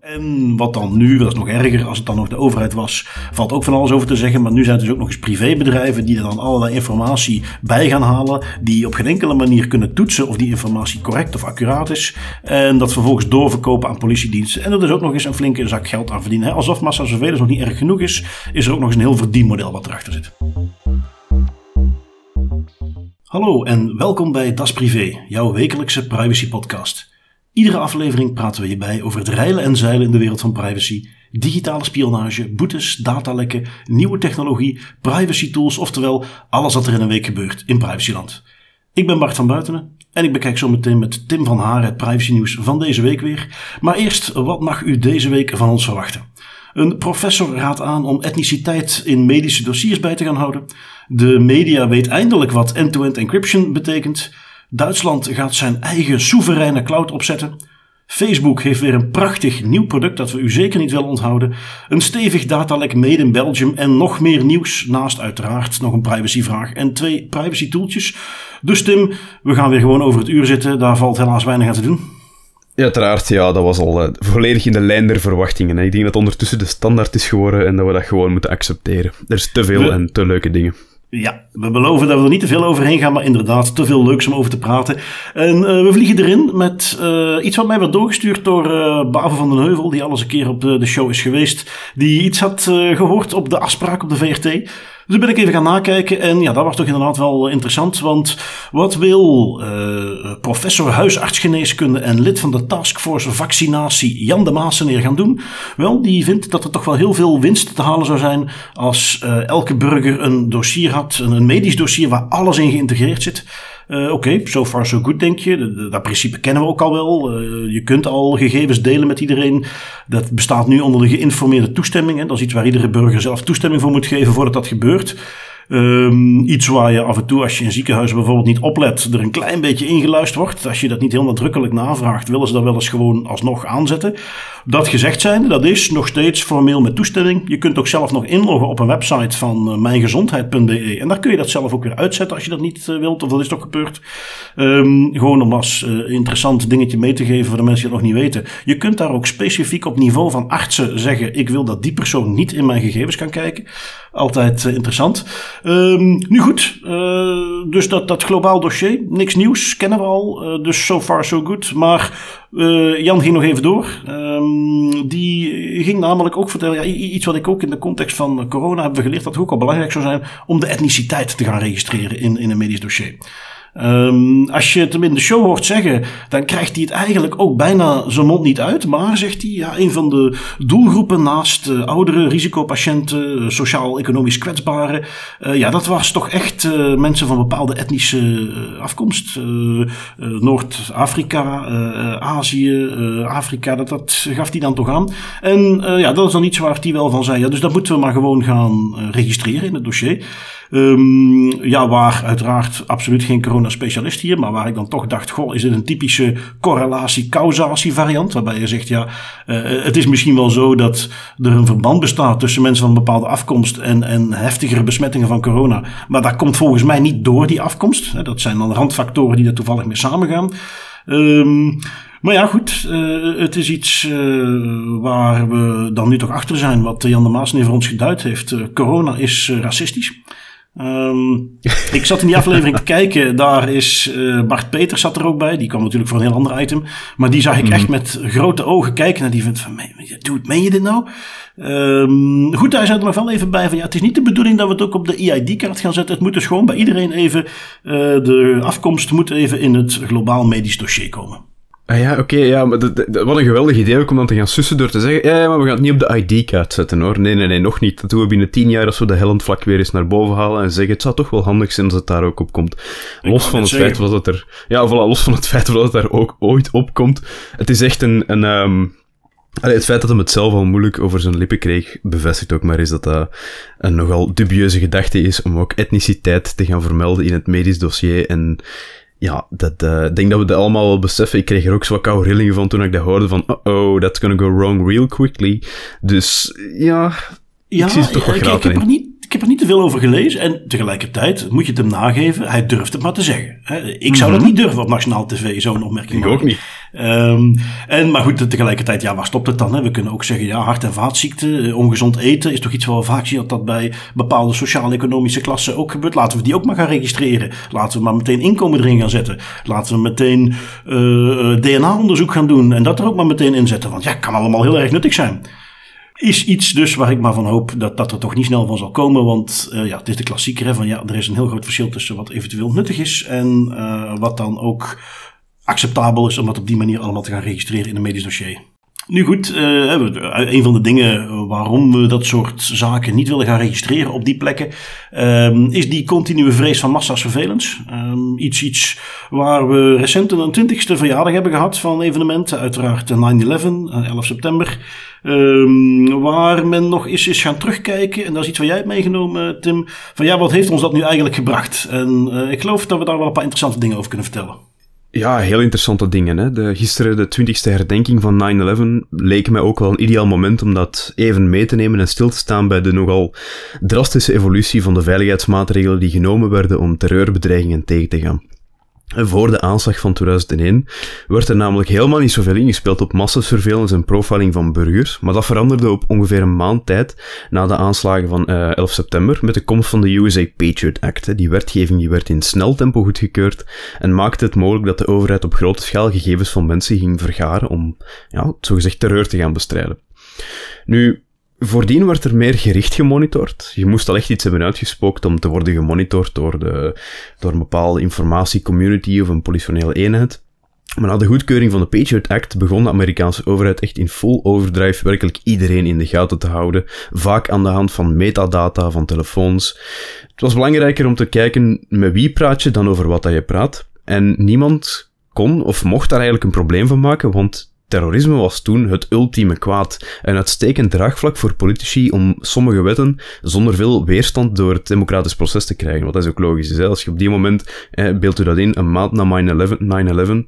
En wat dan nu, dat is nog erger als het dan nog de overheid was, valt ook van alles over te zeggen. Maar nu zijn het dus ook nog eens privébedrijven die er dan allerlei informatie bij gaan halen. Die op geen enkele manier kunnen toetsen of die informatie correct of accuraat is. En dat vervolgens doorverkopen aan politiediensten. En er dus ook nog eens een flinke zak geld aan verdienen. Alsof massa zoveel nog niet erg genoeg is, is er ook nog eens een heel verdienmodel wat erachter zit. Hallo en welkom bij Das Privé, jouw wekelijkse privacy podcast. Iedere aflevering praten we je bij over het reilen en zeilen in de wereld van privacy, digitale spionage, boetes, datalekken, nieuwe technologie, privacy tools, oftewel alles wat er in een week gebeurt in privacyland. Ik ben Bart van Buitenen en ik bekijk zo meteen met Tim van Haar het privacy nieuws van deze week weer. Maar eerst, wat mag u deze week van ons verwachten? Een professor raadt aan om etniciteit in medische dossiers bij te gaan houden. De media weet eindelijk wat end-to-end encryption betekent. Duitsland gaat zijn eigen soevereine cloud opzetten. Facebook heeft weer een prachtig nieuw product dat we u zeker niet willen onthouden. Een stevig datalek made in Belgium en nog meer nieuws. Naast uiteraard nog een privacyvraag en twee privacy tooltjes. Dus Tim, we gaan weer gewoon over het uur zitten. Daar valt helaas weinig aan te doen. Ja, uiteraard, ja, dat was al uh, volledig in de lijn der verwachtingen. Hè. Ik denk dat ondertussen de standaard is geworden en dat we dat gewoon moeten accepteren. Er is te veel en te leuke dingen. Ja, we beloven dat we er niet te veel overheen gaan, maar inderdaad te veel leuks om over te praten. En uh, we vliegen erin met uh, iets wat mij werd doorgestuurd door Bavo van den Heuvel, die al eens een keer op de, de show is geweest. Die iets had gehoord op de afspraak op de VRT. Dus ben ik even gaan nakijken en ja, dat was toch inderdaad wel interessant. Want wat wil uh, professor huisartsgeneeskunde en lid van de taskforce vaccinatie Jan de Maaseneer gaan doen? Wel, die vindt dat er toch wel heel veel winst te halen zou zijn als uh, elke burger een dossier had, een medisch dossier waar alles in geïntegreerd zit. Uh, Oké, okay, so far so good denk je. Dat principe kennen we ook al wel. Uh, je kunt al gegevens delen met iedereen. Dat bestaat nu onder de geïnformeerde toestemming. Hè. Dat is iets waar iedere burger zelf toestemming voor moet geven voordat dat gebeurt. Um, iets waar je af en toe, als je in ziekenhuis bijvoorbeeld niet oplet, er een klein beetje ingeluisterd wordt. Als je dat niet heel nadrukkelijk navraagt, willen ze dat wel eens gewoon alsnog aanzetten. Dat gezegd zijnde, dat is nog steeds formeel met toestemming. Je kunt ook zelf nog inloggen op een website van uh, mijngezondheid.be. En daar kun je dat zelf ook weer uitzetten als je dat niet uh, wilt, of dat is toch gebeurd. Um, gewoon om als uh, interessant dingetje mee te geven voor de mensen die het nog niet weten. Je kunt daar ook specifiek op niveau van artsen zeggen: ik wil dat die persoon niet in mijn gegevens kan kijken. Altijd interessant. Um, nu goed, uh, dus dat, dat globaal dossier, niks nieuws, kennen we al. Uh, dus so far so good. Maar Jan ging nog even door. Um, die ging namelijk ook vertellen, ja, iets wat ik ook in de context van corona heb geleerd, dat het ook al belangrijk zou zijn om de etniciteit te gaan registreren in, in een medisch dossier. Um, als je het in de show hoort zeggen, dan krijgt hij het eigenlijk ook bijna zijn mond niet uit. Maar zegt hij, ja, een van de doelgroepen naast uh, oudere risicopatiënten, sociaal-economisch kwetsbaren. Uh, ja, dat was toch echt mensen van bepaalde etnische afkomst. Noord-Afrika, Azië, Afrika, dat, dat gaf hij dan toch aan. En ja, dat is dan iets waar hij wel van zei. Ja, dus dat moeten we maar gewoon gaan registreren in het dossier. Um, ja, waar uiteraard absoluut geen corona-specialist hier, maar waar ik dan toch dacht, goh, is dit een typische correlatie-causatie variant? Waarbij je zegt, ja, uh, het is misschien wel zo dat er een verband bestaat tussen mensen van een bepaalde afkomst en, en heftigere besmettingen van corona. Maar dat komt volgens mij niet door die afkomst. Dat zijn dan randfactoren die er toevallig mee samengaan. Um, maar ja, goed, uh, het is iets uh, waar we dan nu toch achter zijn, wat Jan de Maas voor ons geduid heeft. Corona is racistisch. Um, ik zat in die aflevering te kijken. Daar is uh, Bart Peters zat er ook bij. Die kwam natuurlijk voor een heel ander item. Maar die zag ik echt met grote ogen kijken naar die vindt van, dude, meen je dit nou? Um, goed, daar zat er nog wel even bij van, ja, het is niet de bedoeling dat we het ook op de EID-kaart gaan zetten. Het moet dus gewoon bij iedereen even, uh, de afkomst moet even in het globaal medisch dossier komen. Ah ja, oké, okay, ja, maar dat, dat, wat een geweldig idee ook om dan te gaan sussen door te zeggen, ja, maar we gaan het niet op de ID-kaart zetten hoor. Nee, nee, nee, nog niet. Dat doen we binnen tien jaar als we de Hellend vlak weer eens naar boven halen en zeggen, het zou toch wel handig zijn als het daar ook op komt. Los van het zeggen. feit dat het er, ja, voilà, los van het feit dat het daar ook ooit op komt. Het is echt een, een um, Allee, het feit dat hij het zelf al moeilijk over zijn lippen kreeg, bevestigt ook maar eens dat dat een nogal dubieuze gedachte is om ook etniciteit te gaan vermelden in het medisch dossier. En ja, dat, uh, ik denk dat we dat allemaal wel beseffen. Ik kreeg er ook zo wat koude rillingen van toen ik dat hoorde van, oh, that's gonna go wrong real quickly. Dus ja, ja ik zie het toch wel ik, ik heb er niet heb er niet te veel over gelezen. En tegelijkertijd moet je het hem nageven, hij durft het maar te zeggen. Ik zou dat niet durven op nationaal tv, zo'n opmerking Ik ook niet. Um, en, maar goed, tegelijkertijd, ja, waar stopt het dan? Hè? We kunnen ook zeggen, ja, hart- en vaatziekten, ongezond eten is toch iets wat we vaak zien dat dat bij bepaalde sociaal-economische klassen ook gebeurt. Laten we die ook maar gaan registreren. Laten we maar meteen inkomen erin gaan zetten. Laten we meteen uh, DNA-onderzoek gaan doen en dat er ook maar meteen inzetten. Want ja, kan allemaal heel erg nuttig zijn is iets dus waar ik maar van hoop dat dat er toch niet snel van zal komen. Want uh, ja, het is de klassieker hè, van ja, er is een heel groot verschil tussen wat eventueel nuttig is en uh, wat dan ook acceptabel is om dat op die manier allemaal te gaan registreren in een medisch dossier. Nu goed, uh, een van de dingen waarom we dat soort zaken niet willen gaan registreren op die plekken, um, is die continue vrees van massa's vervelens. Um, iets, iets waar we recent een 20 verjaardag hebben gehad van evenementen, uiteraard 9-11, 11 september. Um, waar men nog eens is gaan terugkijken, en dat is iets wat jij hebt meegenomen, Tim, van ja, wat heeft ons dat nu eigenlijk gebracht? En uh, ik geloof dat we daar wel een paar interessante dingen over kunnen vertellen. Ja, heel interessante dingen. Hè? De, gisteren de 20ste herdenking van 9-11 leek mij ook wel een ideaal moment om dat even mee te nemen en stil te staan bij de nogal drastische evolutie van de veiligheidsmaatregelen die genomen werden om terreurbedreigingen tegen te gaan. Voor de aanslag van 2001 werd er namelijk helemaal niet zoveel ingespeeld op massasurveillance en profiling van burgers, maar dat veranderde op ongeveer een maand tijd na de aanslagen van uh, eh, 11 september met de komst van de USA Patriot Act. Die wetgeving die werd in snel tempo goedgekeurd en maakte het mogelijk dat de overheid op grote schaal gegevens van mensen ging vergaren om, ja, zogezegd terreur te gaan bestrijden. Nu, Voordien werd er meer gericht gemonitord. Je moest al echt iets hebben uitgespookt om te worden gemonitord door, de, door een bepaalde informatiecommunity of een politionele eenheid. Maar na de goedkeuring van de Patriot Act begon de Amerikaanse overheid echt in full overdrive werkelijk iedereen in de gaten te houden, vaak aan de hand van metadata van telefoons. Het was belangrijker om te kijken met wie praat je dan over wat dat je praat. En niemand kon of mocht daar eigenlijk een probleem van maken, want Terrorisme was toen het ultieme kwaad. Een uitstekend draagvlak voor politici om sommige wetten zonder veel weerstand door het democratisch proces te krijgen. Wat is ook logisch? Als je op die moment, eh, beeld u dat in, een maand na 9-11,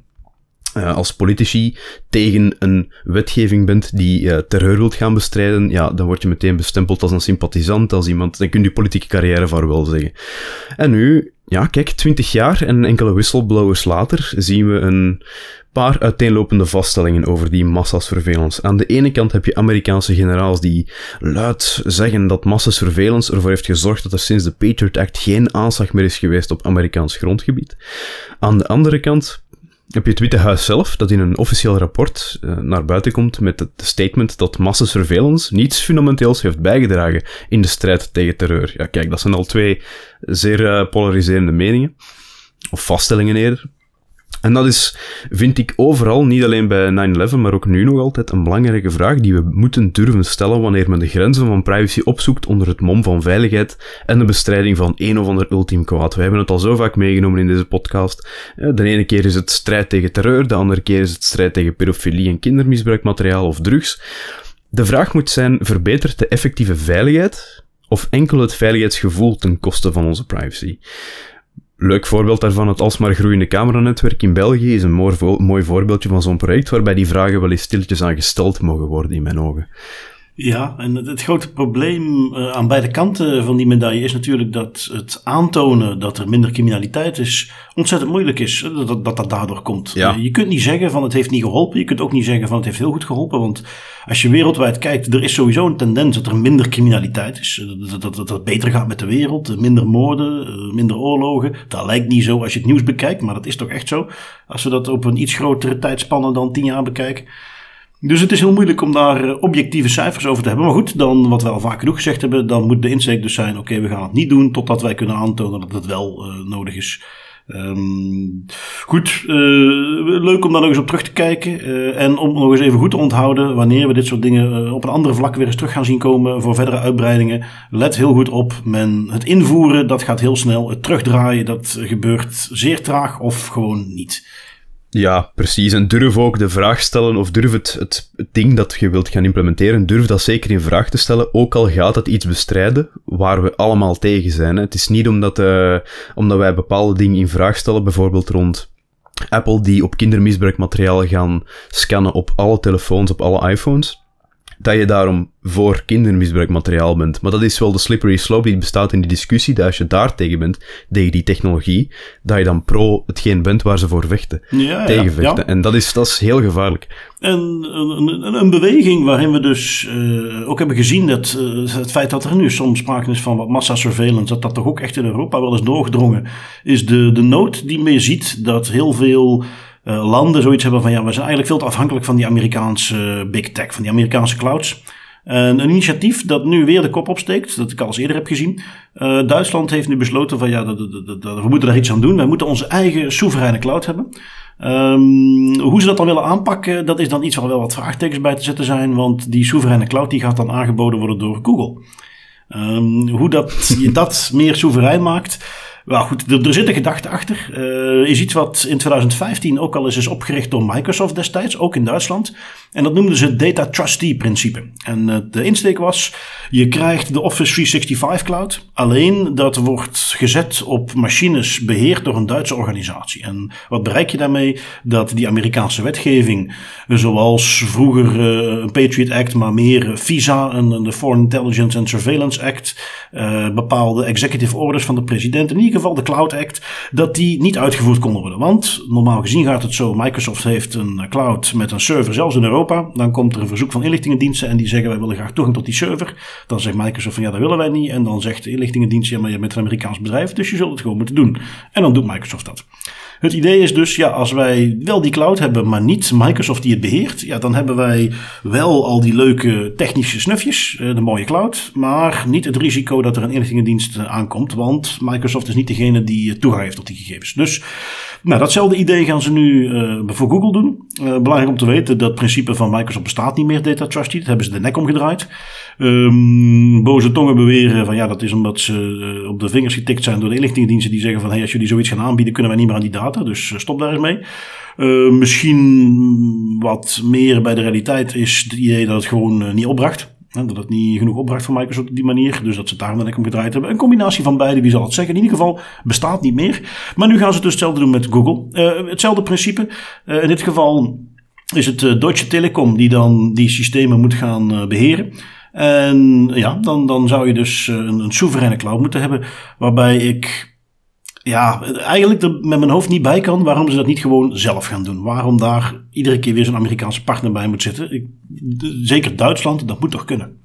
uh, als politici tegen een wetgeving bent die uh, terreur wilt gaan bestrijden, ja, dan word je meteen bestempeld als een sympathisant, als iemand, dan kun je politieke carrière vaarwel zeggen. En nu, ja, kijk, twintig jaar en enkele whistleblowers later zien we een paar uiteenlopende vaststellingen over die massasurveillance. Aan de ene kant heb je Amerikaanse generaals die luid zeggen dat massasurveillance ervoor heeft gezorgd dat er sinds de Patriot Act geen aanslag meer is geweest op Amerikaans grondgebied. Aan de andere kant heb je het Witte Huis zelf, dat in een officieel rapport uh, naar buiten komt met het statement dat massasurveillance niets fundamenteels heeft bijgedragen in de strijd tegen terreur. Ja, kijk, dat zijn al twee zeer uh, polariserende meningen. Of vaststellingen eerder. En dat is, vind ik, overal, niet alleen bij 9-11, maar ook nu nog altijd, een belangrijke vraag die we moeten durven stellen wanneer men de grenzen van privacy opzoekt onder het mom van veiligheid en de bestrijding van een of ander ultiem kwaad. We hebben het al zo vaak meegenomen in deze podcast. De ene keer is het strijd tegen terreur, de andere keer is het strijd tegen pedofilie en kindermisbruikmateriaal of drugs. De vraag moet zijn, verbetert de effectieve veiligheid of enkel het veiligheidsgevoel ten koste van onze privacy? Leuk voorbeeld daarvan, het alsmaar groeiende cameranetwerk in België is een mooi, voorbeeldje van zo'n project waarbij die vragen wel eens stiltjes aan gesteld mogen worden in mijn ogen. Ja, en het, grote probleem uh, aan beide kanten van die medaille is natuurlijk dat het aantonen dat er minder criminaliteit is ontzettend moeilijk is. Dat dat, dat, daardoor komt. Ja. je kunt niet zeggen van het heeft niet geholpen. Je kunt ook niet zeggen van het heeft heel goed geholpen. Want als je wereldwijd kijkt, er is sowieso een tendens dat er minder criminaliteit is. Dat, dat, dat het beter gaat met de wereld. Minder moorden, eh, minder oorlogen. Dat lijkt niet zo als je het nieuws bekijkt, maar dat is toch echt zo. Als we dat op een iets grotere tijdspanne dan tien jaar bekijken. Dus het is heel moeilijk om daar eh, objectieve cijfers over te hebben. Maar goed, dan wat we al vaak genoeg gezegd hebben, dan moet de insteek dus zijn: oké, we gaan het niet doen totdat wij kunnen aantonen dat het wel uh, nodig is. Um, goed, uh, leuk om daar nog eens op terug te kijken. En om nog eens even goed te onthouden wanneer we dit soort dingen op een andere vlak weer eens terug gaan zien komen voor verdere uitbreidingen. Let heel goed op. Men, het invoeren, dat gaat heel snel. Het terugdraaien, dat gebeurt zeer traag of gewoon niet. Ja, precies. En durf ook de vraag stellen, of durf het, het, ding dat je wilt gaan implementeren, durf dat zeker in vraag te stellen, ook al gaat het iets bestrijden waar we allemaal tegen zijn. Hè. Het is niet omdat, uh, omdat wij bepaalde dingen in vraag stellen, bijvoorbeeld rond Apple die op kindermisbruikmateriaal gaan scannen op alle telefoons, op alle iPhones dat je daarom voor kindermisbruikmateriaal bent. Maar dat is wel de slippery slope die bestaat in die discussie, dat als je daar tegen bent, tegen die technologie, dat je dan pro hetgeen bent waar ze voor vechten. Ja, tegenvechten. ja. En dat is, dat is heel gevaarlijk. En een, een, een beweging waarin we dus uh, ook hebben gezien dat uh, het feit dat er nu soms sprake is van wat massasurveillance, dat dat toch ook echt in Europa wel eens doorgedrongen, is de, de nood die men ziet dat heel veel uh, landen zoiets hebben van ja, we zijn eigenlijk veel te afhankelijk van die Amerikaanse big tech, van die Amerikaanse clouds. En een initiatief dat nu weer de kop opsteekt, dat ik al eens eerder heb gezien. Uh, Duitsland heeft nu besloten van ja, dat, dat, dat, we moeten daar iets aan doen. Wij moeten onze eigen soevereine cloud hebben. Um, hoe ze dat dan willen aanpakken, dat is dan iets waar wel wat vraagtekens bij te zetten zijn. Want die soevereine cloud die gaat dan aangeboden worden door Google. Um, hoe dat, je dat meer soeverein maakt. Nou goed, er, er zit een gedachte achter. Uh, is iets wat in 2015 ook al eens is opgericht door Microsoft destijds, ook in Duitsland. En dat noemden ze het Data Trustee principe. En uh, de insteek was, je krijgt de Office 365 cloud. Alleen dat wordt gezet op machines beheerd door een Duitse organisatie. En wat bereik je daarmee? Dat die Amerikaanse wetgeving, zoals vroeger uh, een Patriot Act, maar meer FISA, en de Foreign Intelligence and Surveillance Act, bepaalde executive orders van de president, in ieder geval de Cloud Act, dat die niet uitgevoerd konden worden. Want normaal gezien gaat het zo, Microsoft heeft een cloud met een server, zelfs in Europa. Dan komt er een verzoek van inlichtingendiensten en die zeggen wij willen graag toegang tot die server. Dan zegt Microsoft van ja, dat willen wij niet. En dan zegt de inlichtingendienst ja, maar je bent een Amerikaans bedrijf, dus je zult het gewoon moeten doen. En dan doet Microsoft dat. Het idee is dus, ja, als wij wel die cloud hebben, maar niet Microsoft die het beheert, ja, dan hebben wij wel al die leuke technische snufjes, de mooie cloud, maar niet het risico dat er een inlichtingendienst aankomt, want Microsoft is niet degene die toegang heeft tot die gegevens. Dus, nou, datzelfde idee gaan ze nu uh, voor Google doen. Uh, belangrijk om te weten, dat principe van Microsoft bestaat niet meer, Data Trustee. Dat hebben ze de nek omgedraaid. Um, boze tongen beweren van ja, dat is omdat ze uh, op de vingers getikt zijn door de inlichtingendiensten die zeggen van hey, als jullie zoiets gaan aanbieden, kunnen wij niet meer aan die data. Dus stop daar eens mee. Uh, misschien wat meer bij de realiteit is het idee dat het gewoon niet opbracht. Hè, dat het niet genoeg opbracht voor Microsoft op die manier. Dus dat ze daar de nek om gedraaid hebben. Een combinatie van beide, wie zal het zeggen. In ieder geval bestaat niet meer. Maar nu gaan ze dus hetzelfde doen met Google. Uh, hetzelfde principe. in dit geval is het Deutsche Telekom die dan die systemen moet gaan beheren. En ja, dan, dan zou je dus een, een soevereine cloud moeten hebben. Waarbij ik ja, eigenlijk er met mijn hoofd niet bij kan waarom ze dat niet gewoon zelf gaan doen. Waarom daar iedere keer weer zo'n Amerikaanse partner bij moet zitten. Ik, zeker Duitsland, dat moet toch kunnen.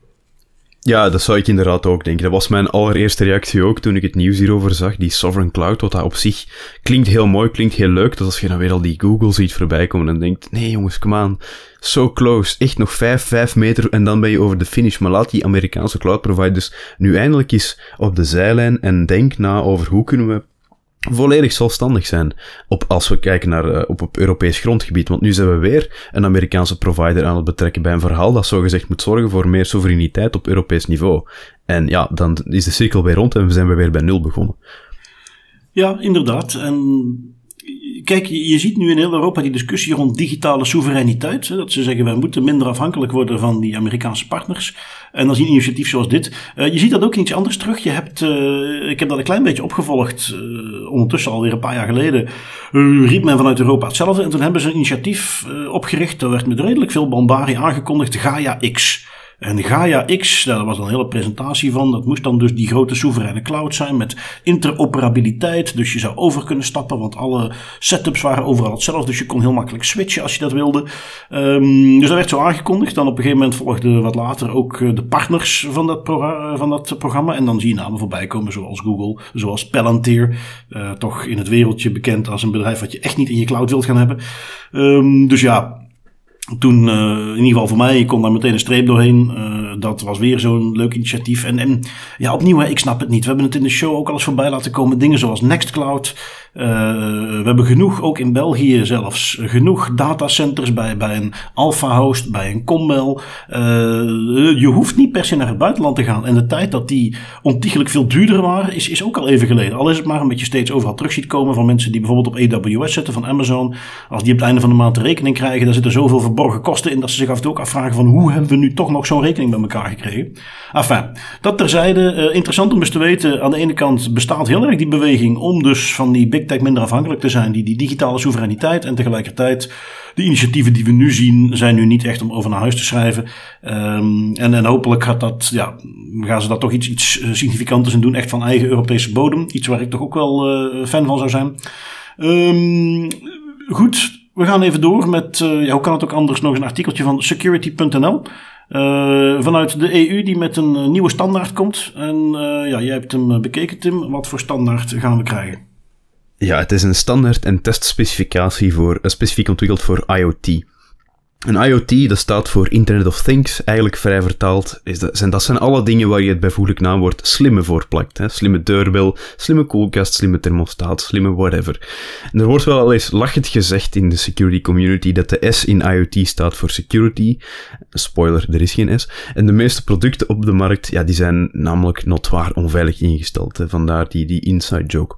Ja, dat zou ik inderdaad ook denken. Dat was mijn allereerste reactie ook toen ik het nieuws hierover zag. Die Sovereign Cloud, wat dat op zich klinkt heel mooi, klinkt heel leuk. Dat als je dan weer al die Google ziet voorbij komen en denkt, nee jongens, come on. So close. Echt nog 5, 5 meter en dan ben je over de finish. Maar laat die Amerikaanse cloud providers nu eindelijk eens op de zijlijn en denk na over hoe kunnen we volledig zelfstandig zijn op, als we kijken naar uh, op, op Europees grondgebied. Want nu zijn we weer een Amerikaanse provider aan het betrekken bij een verhaal dat zogezegd moet zorgen voor meer soevereiniteit op Europees niveau. En ja, dan is de cirkel weer rond en we zijn we weer bij nul begonnen. Ja, inderdaad. En kijk, je ziet nu in heel Europa die discussie rond digitale soevereiniteit. Dat ze zeggen, wij moeten minder afhankelijk worden van die Amerikaanse partners. En dan zie je een initiatief zoals dit. Uh, je ziet dat ook iets anders terug. Je hebt, uh, ik heb dat een klein beetje opgevolgd, uh, ondertussen alweer een paar jaar geleden. riep men vanuit Europa hetzelfde. En toen hebben ze een initiatief opgericht. Daar werd met redelijk veel bombarie aangekondigd. Gaia X. En Gaia X, daar was een hele presentatie van. Dat moest dan dus die grote soevereine cloud zijn met interoperabiliteit. Dus je zou over kunnen stappen, want alle setups waren overal hetzelfde. Dus je kon heel makkelijk switchen als je dat wilde. Um, dus dat werd zo aangekondigd. Dan op een gegeven moment volgden wat later ook de partners van dat, van dat programma. En dan zie je namen voorbij komen zoals Google, zoals Palantir. Uh, toch in het wereldje bekend als een bedrijf wat je echt niet in je cloud wilt gaan hebben. Um, dus ja, toen, uh, in ieder geval voor mij, ik kon daar meteen een streep doorheen. Dat was weer zo'n leuk initiatief. En, en ja, opnieuw, ik snap het niet. We hebben het in de show ook al eens voorbij laten komen. Dingen zoals Nextcloud. Uh, we hebben genoeg, ook in België zelfs, genoeg datacenters bij, bij een Alpha Host, bij een Commel. je hoeft niet per se naar het buitenland te gaan. En de tijd dat die ontiegelijk veel duurder waren, is, is ook al even geleden. Al is het maar een beetje steeds overal terug ziet komen van mensen die bijvoorbeeld op AWS zitten van Amazon. Als die op het einde van de maand de rekening krijgen, daar zitten zoveel verborgen kosten in dat ze zich af ook afvragen van hoe hebben we nu toch nog zo'n rekening bij elkaar gekregen. Enfin, dat terzijde. interessant om eens te weten. Aan de ene kant bestaat heel erg die beweging om dus van die big tech minder afhankelijk te zijn. Die, digitale soevereiniteit. En tegelijkertijd, de initiatieven die we nu zien, zijn nu niet echt om over naar huis te schrijven. Um, en, en hopelijk gaat dat, ja, gaan ze daar toch iets, iets significanters in doen. Echt van eigen Europese bodem. Iets waar ik toch ook wel fan van zou zijn. Um, goed, we gaan even door met, ja, hoe kan het ook anders, nog een artikeltje van security.nl. Uh, vanuit de EU die met een nieuwe standaard komt. En uh, ja, jij hebt hem bekeken, Tim. Wat voor standaard gaan we krijgen? Ja, het is een standaard en testspecificatie voor, specifiek ontwikkeld voor IoT. Een IoT, dat staat voor Internet of Things, eigenlijk vrij vertaald. Is dat, zijn, dat zijn alle dingen waar je het bijvoeglijk naamwoord slimme voor plakt. Hè? Slimme deurbel, slimme koelkast, slimme thermostaat, slimme whatever. En er wordt wel al eens lachend gezegd in de security community dat de S in IoT staat voor security. Spoiler, er is geen S. En de meeste producten op de markt, ja, die zijn namelijk notwaar onveilig ingesteld. Vandaar die, die inside joke.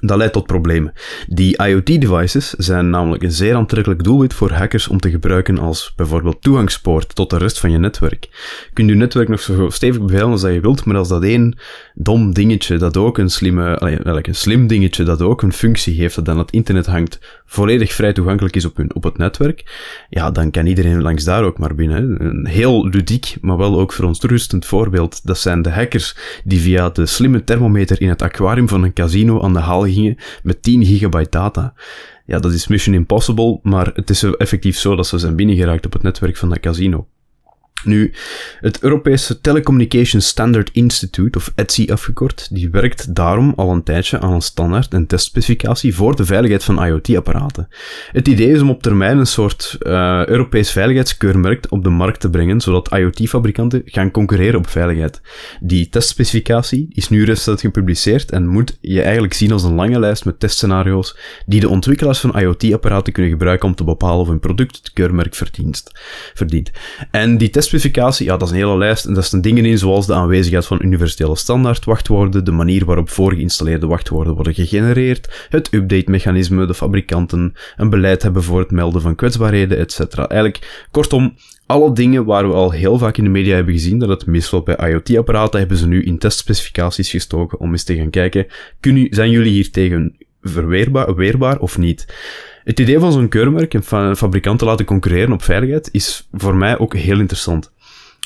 Dat leidt tot problemen. Die IoT-devices zijn namelijk een zeer aantrekkelijk doelwit voor hackers om te gebruiken als bijvoorbeeld toegangspoort tot de rest van je netwerk. Je kunt je netwerk nog zo stevig beveiligd als dat je wilt, maar als dat één dom dingetje dat ook een slimme, eigenlijk een slim dingetje dat ook een functie heeft dat aan het internet hangt, volledig vrij toegankelijk is op, hun, op het netwerk, ja, dan kan iedereen langs daar ook maar binnen. Een heel ludiek, maar wel ook verontrustend voorbeeld, dat zijn de hackers die via de slimme thermometer in het aquarium van een casino aan de haal gingen met 10 gigabyte data. Ja, dat is mission impossible, maar het is effectief zo dat ze zijn binnengeraakt op het netwerk van dat casino. Nu, het Europese Telecommunication Standard Institute, of ETSI afgekort, die werkt daarom al een tijdje aan een standaard en testspecificatie voor de veiligheid van IoT-apparaten. Het idee is om op termijn een soort uh, Europees veiligheidskeurmerk op de markt te brengen, zodat IoT-fabrikanten gaan concurreren op veiligheid. Die testspecificatie is nu recent gepubliceerd en moet je eigenlijk zien als een lange lijst met testscenario's die de ontwikkelaars van IoT-apparaten kunnen gebruiken om te bepalen of een product het keurmerk verdient. En die test specificatie, ja, dat is een hele lijst en daar staan dingen in zoals de aanwezigheid van universele standaard wachtwoorden, de manier waarop voorgeïnstalleerde wachtwoorden worden gegenereerd, het update-mechanisme, de fabrikanten een beleid hebben voor het melden van kwetsbaarheden, etc. Eigenlijk, kortom, alle dingen waar we al heel vaak in de media hebben gezien dat het misloopt bij IoT-apparaten, hebben ze nu in testspecificaties gestoken om eens te gaan kijken, zijn jullie hier tegen verweerbaar, weerbaar of niet? Het idee van zo'n keurmerk en fabrikanten laten concurreren op veiligheid is voor mij ook heel interessant.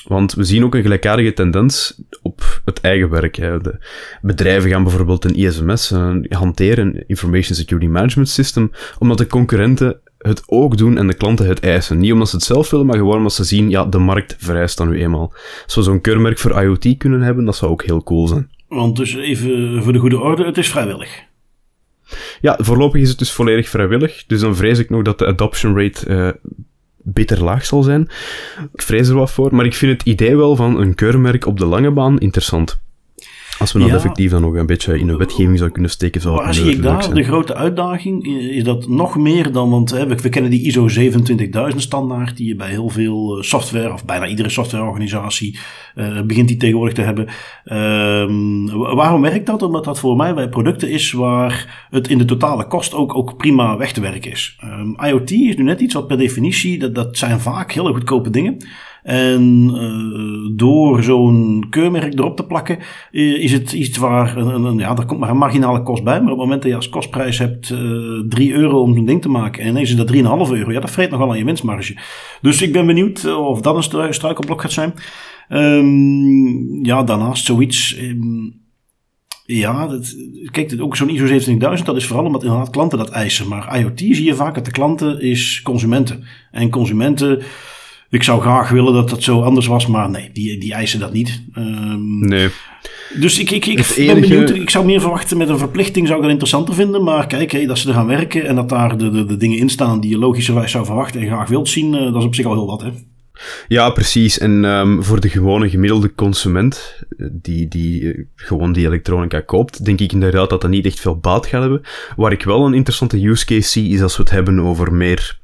Want we zien ook een gelijkaardige tendens op het eigen werk. Hè. De bedrijven gaan bijvoorbeeld een ISMS een hanteren, een Information Security Management System, omdat de concurrenten het ook doen en de klanten het eisen. Niet omdat ze het zelf willen, maar gewoon omdat ze zien, ja, de markt vereist dan nu eenmaal. Als we zo'n keurmerk voor IoT kunnen hebben, dat zou ook heel cool zijn. Want dus even voor de goede orde, het is vrijwillig. Ja, voorlopig is het dus volledig vrijwillig. Dus dan vrees ik nog dat de adoption rate uh, beter laag zal zijn. Ik vrees er wat voor, maar ik vind het idee wel van een keurmerk op de lange baan interessant. Als we dat effectief dan nog een beetje in de wetgeving zou kunnen steken, zou het zie ik daar de grote uitdaging? Is dat nog meer dan, want hè, we, kennen die ISO 27000 standaard, die je bij heel veel eh, software, of bijna iedere softwareorganisatie, uh, begint die tegenwoordig te hebben. Uh, waarom werkt dat? Omdat dat voor mij bij producten is waar het in de totale kost ook, ook prima weg te werken is. Um, IoT is nu net iets wat per definitie, dat, dat zijn vaak hele goedkope dingen. En uh, door zo'n keurmerk erop te plakken, uh, is het iets waar, een, ja, er komt maar een marginale kost bij. Maar op het moment dat je als kostprijs hebt uh, eh, 3 euro om zo'n ding te maken en ineens is dat 3,5 euro, ja, dat vreet nogal aan je winstmarge. Dus ik ben benieuwd of dat een struikelblok gaat zijn. Um, ja, daarnaast zoiets. Um, ja, kijk, ook zo'n ISO 27000, dat is vooral omdat inderdaad klanten dat eisen. Maar IoT zie je vaak dat de klanten is consumenten. En consumenten ik zou graag willen dat dat zo anders was, maar nee, die, die eisen dat niet. Um, nee. Dus ik, ik, ik ben benieuwd. Ik zou meer verwachten met een verplichting, zou ik dat interessanter vinden. Maar kijk, hey, dat ze er gaan werken en dat daar de, de, de dingen in staan die je logischerwijs zou verwachten en graag wilt zien, uh, dat is op zich al heel wat, hè? Ja, precies. En um, voor de gewone gemiddelde consument, die, die uh, gewoon die elektronica koopt, denk ik inderdaad dat dat niet echt veel baat gaat hebben. Waar ik wel een interessante use case zie, is als we het hebben over meer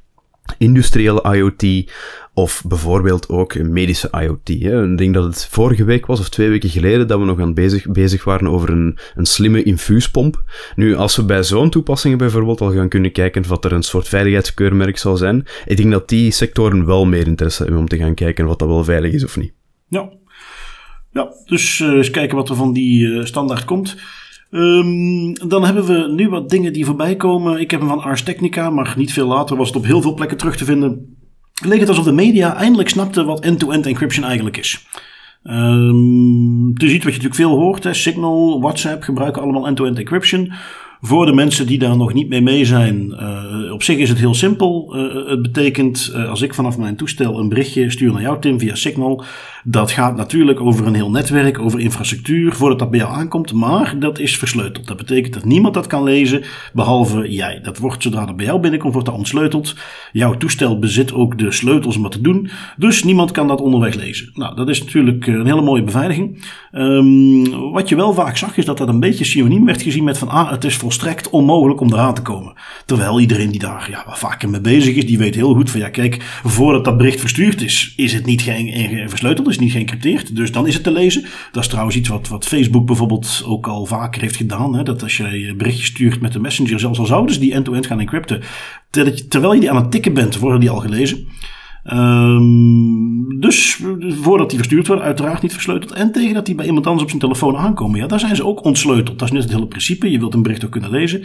industriële IoT of bijvoorbeeld ook medische IoT. Hè. Ik denk dat het vorige week was of twee weken geleden dat we nog aan bezig, bezig waren over een, een slimme infuuspomp. Nu, als we bij zo'n toepassingen bijvoorbeeld al gaan kunnen kijken wat er een soort veiligheidskeurmerk zal zijn, ik denk dat die sectoren wel meer interesse hebben om te gaan kijken wat dat wel veilig is of niet. Ja, ja dus uh, eens kijken wat er van die uh, standaard komt. Um, dan hebben we nu wat dingen die voorbij komen. Ik heb hem van Ars Technica, maar niet veel later was het op heel veel plekken terug te vinden. Leek het alsof de media eindelijk snapte wat end-to-end encryption eigenlijk is. Um, is iets wat je natuurlijk veel hoort. Hè. Signal, WhatsApp gebruiken allemaal end-to-end encryption. Voor de mensen die daar nog niet mee mee zijn, uh, op zich is het heel simpel. Uh, het betekent, uh, als ik vanaf mijn toestel een berichtje stuur naar jou, Tim, via Signal, dat gaat natuurlijk over een heel netwerk, over infrastructuur, voordat dat bij jou aankomt, maar dat is versleuteld. Dat betekent dat niemand dat kan lezen, behalve jij. Dat wordt, zodra dat bij jou binnenkomt, wordt dat ontsleuteld. Jouw toestel bezit ook de sleutels om dat te doen, dus niemand kan dat onderweg lezen. Nou, dat is natuurlijk een hele mooie beveiliging. Um, wat je wel vaak zag, is dat dat een beetje synoniem werd gezien met van, ah, het is volstrekt onmogelijk om eraan te komen. Terwijl iedereen die daar ja, vaker mee bezig is, die weet heel goed van, ja, kijk, voordat dat bericht verstuurd is, is het niet geen, versleuteld is niet geëncrypteerd. Dus dan is het te lezen. Dat is trouwens iets wat, wat Facebook bijvoorbeeld ook al vaker heeft gedaan. Hè? Dat als je berichtjes stuurt met de messenger, zelfs al zouden ze die end-to-end gaan encrypten. Terwijl je die aan het tikken bent, worden die al gelezen. Um, dus voordat die verstuurd worden, uiteraard niet versleuteld. En tegen dat die bij iemand anders op zijn telefoon aankomen, ja, daar zijn ze ook ontsleuteld. Dat is net het hele principe. Je wilt een bericht ook kunnen lezen.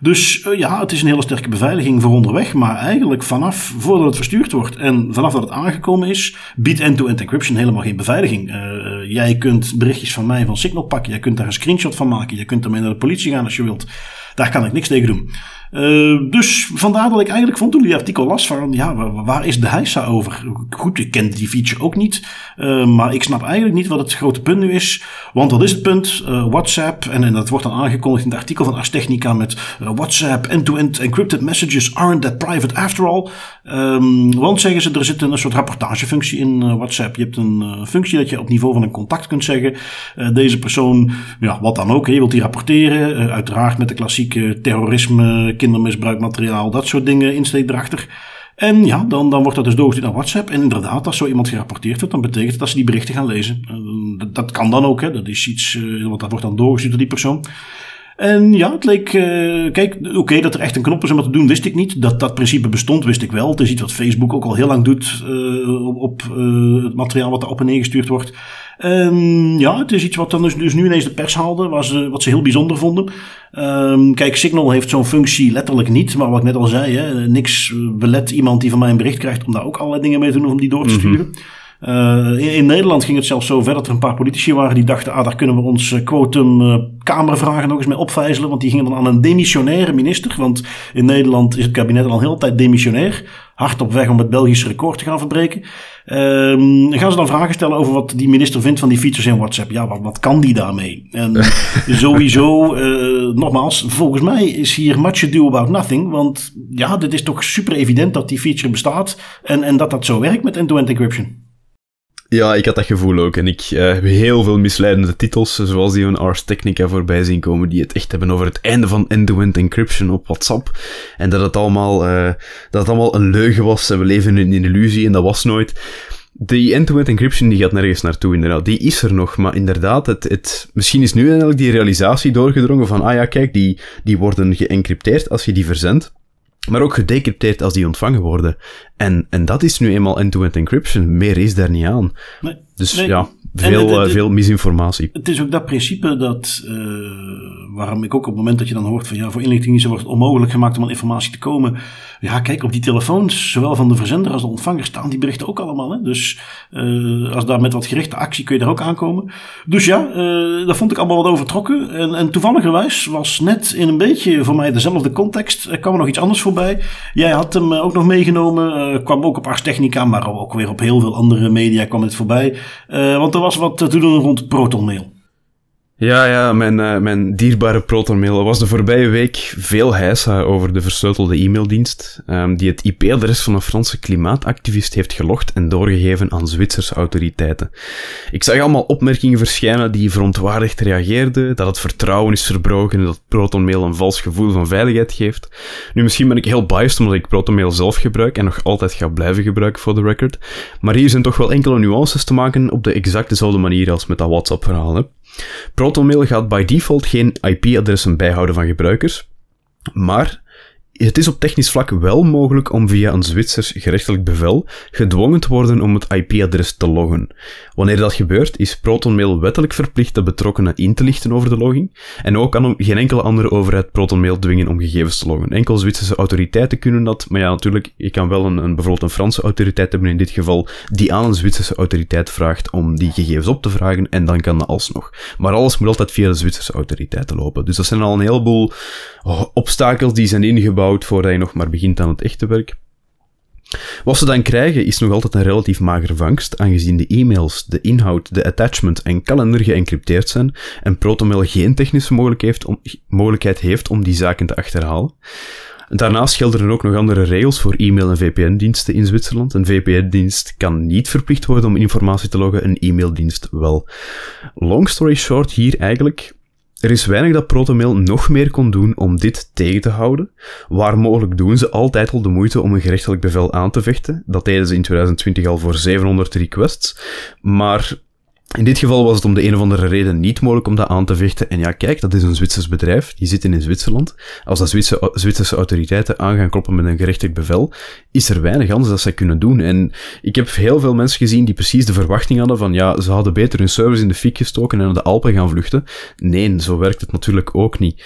Dus uh, ja, het is een hele sterke beveiliging voor onderweg. Maar eigenlijk vanaf voordat het verstuurd wordt en vanaf dat het aangekomen is, biedt end-to-end encryption helemaal geen beveiliging. Uh, jij kunt berichtjes van mij van Signal pakken. Jij kunt daar een screenshot van maken. Je kunt ermee naar de politie gaan als je wilt. Daar kan ik niks tegen doen. Uh, dus vandaar dat ik eigenlijk vond toen die artikel las van, ja, waar, is de heisa over? Goed, ik kende die feature ook niet, uh, maar ik snap eigenlijk niet wat het grote punt nu is. Want wat is het punt? Uh, WhatsApp, en, en dat wordt dan aangekondigd in het artikel van Ars Technica met WhatsApp end-to-end encrypted messages aren't that private after all. Um, want zeggen ze, er zit een, een soort rapportagefunctie in WhatsApp. Je hebt een functie dat je op niveau van een contact kunt zeggen, deze persoon, ja, wat dan ook, je wilt die rapporteren, uiteraard met de klassieke terrorisme kindermisbruikmateriaal, dat soort dingen insteek erachter. En ja, dan, dan wordt dat dus doorgestuurd naar WhatsApp. En inderdaad, als zo iemand gerapporteerd wordt, dan betekent het dat ze die berichten gaan lezen. Uh, dat, dat, kan dan ook, hè. dat is iets, uh, want dat wordt dan doorgestuurd door die persoon. En ja, het leek, uh, kijk, oké, dat er echt een knop is om dat te doen, wist ik niet. Dat dat principe bestond, wist ik wel. Het is iets wat Facebook ook al heel lang doet op, op het materiaal wat erop en neer gestuurd wordt. Um, ja, het is iets wat dan dus, dus nu ineens de pers haalde, was, uh, wat ze heel bijzonder vonden. Um, kijk, Signal heeft zo'n functie letterlijk niet, maar wat ik net al zei, hè, niks belet iemand die van mij een bericht krijgt om daar ook allerlei dingen mee te doen om die door te mhm. sturen. Mm -hmm. Uh, in, in, Nederland ging het zelfs zo ver dat er een paar politici waren die dachten, ah, daar kunnen we ons quotum uh, Kamervragen nog eens mee opvijzelen. Want die gingen dan aan een demissionaire minister. Want in Nederland is het kabinet al een hele tijd demissionair. Hard op weg om het Belgische record te gaan verbreken. Um, gaan ze dan vragen stellen over wat die minister vindt van die features in WhatsApp? Ja, wat, wat kan die daarmee? En sowieso, uh, nogmaals, volgens mij is hier much ado about nothing. Want ja, dit is toch super evident dat die feature bestaat. En, en dat dat zo werkt met end-to-end encryption. Ja, ik had dat gevoel ook. En ik uh, heb heel veel misleidende titels, zoals die van Ars Technica voorbij zien komen, die het echt hebben over het einde van end-to-end encryption op WhatsApp. En dat het allemaal, uh, dat het allemaal een leugen was en we leven in een illusie en dat was nooit. Die end-to-end encryption die gaat nergens naartoe, inderdaad. Die is er nog, maar inderdaad, het, het, misschien is nu eigenlijk die realisatie doorgedrongen van, ah ja, kijk, die, die worden geëncrypteerd als je die verzendt maar ook gedecrypteerd als die ontvangen worden. En, en dat is nu eenmaal end-to-end encryption. Meer is daar niet aan. Nee, dus nee. ja, veel, uh, veel misinformatie. Het is ook dat principe dat, uh, waarom ik ook op het moment dat je dan hoort van ja, voor inlichtingendiensten wordt het onmogelijk gemaakt om aan informatie te komen. Ja, kijk, op die telefoons, zowel van de verzender als de ontvanger, staan die berichten ook allemaal. Hè? Dus uh, als daar met wat gerichte actie kun je daar ook aankomen. Dus ja, daar vond ik allemaal wat overtrokken. En, en toevalligerwijs was net in een beetje voor mij dezelfde context, er kwam er nog iets anders voorbij. Jij had hem ook nog meegenomen, kwam ook op Ars Technica, maar ook weer op heel veel andere media kwam het voorbij. want er was wat te doen rond ProtonMail. Ja, ja, mijn, uh, mijn dierbare ProtonMail. Er was de voorbije week veel heisa over de versleutelde e-maildienst, um, die het IP-adres van een Franse klimaatactivist heeft gelogd en doorgegeven aan Zwitserse autoriteiten. Ik zag allemaal opmerkingen verschijnen die verontwaardigd reageerden, dat het vertrouwen is verbroken en dat ProtonMail een vals gevoel van veiligheid geeft. Nu, misschien ben ik heel biased omdat ik ProtonMail zelf gebruik en nog altijd ga blijven gebruiken voor de record, maar hier zijn toch wel enkele nuances te maken op de exact dezelfde manier als met dat WhatsApp-verhaal. ProtonMail gaat by default geen IP-adressen bijhouden van gebruikers, maar het is op technisch vlak wel mogelijk om via een Zwitsers gerechtelijk bevel gedwongen te worden om het IP-adres te loggen. Wanneer dat gebeurt, is ProtonMail wettelijk verplicht de betrokkenen in te lichten over de logging. En ook kan geen enkele andere overheid ProtonMail dwingen om gegevens te loggen. Enkel Zwitserse autoriteiten kunnen dat, maar ja, natuurlijk, je kan wel een, een, bijvoorbeeld een Franse autoriteit hebben in dit geval, die aan een Zwitserse autoriteit vraagt om die gegevens op te vragen, en dan kan dat alsnog. Maar alles moet altijd via de Zwitserse autoriteiten lopen. Dus dat zijn al een heleboel obstakels die zijn ingebouwd voordat je nog maar begint aan het echte werk. Wat ze dan krijgen is nog altijd een relatief magere vangst, aangezien de e-mails, de inhoud, de attachment en kalender geëncrypteerd zijn en ProtonMail geen technische mogelijkheid, heeft om die zaken te achterhalen. Daarnaast gelden er ook nog andere regels voor e-mail en VPN-diensten in Zwitserland. Een VPN-dienst kan niet verplicht worden om informatie te loggen, een e-maildienst wel. Long story short hier eigenlijk, er is weinig dat ProtonMail nog meer kon doen om dit tegen te houden. Waar mogelijk doen ze altijd al de moeite om een gerechtelijk bevel aan te vechten. Dat deden ze in 2020 al voor 700 requests. Maar in dit geval was het om de een of andere reden niet mogelijk om dat aan te vechten. En ja, kijk, dat is een Zwitsers bedrijf. Die zitten in Zwitserland. Als de Zwitserse, Zwitserse autoriteiten aan gaan kloppen met een gerechtelijk bevel, is er weinig anders dat zij kunnen doen. En ik heb heel veel mensen gezien die precies de verwachting hadden van ja, ze hadden beter hun service in de fik gestoken en naar de Alpen gaan vluchten. Nee, zo werkt het natuurlijk ook niet.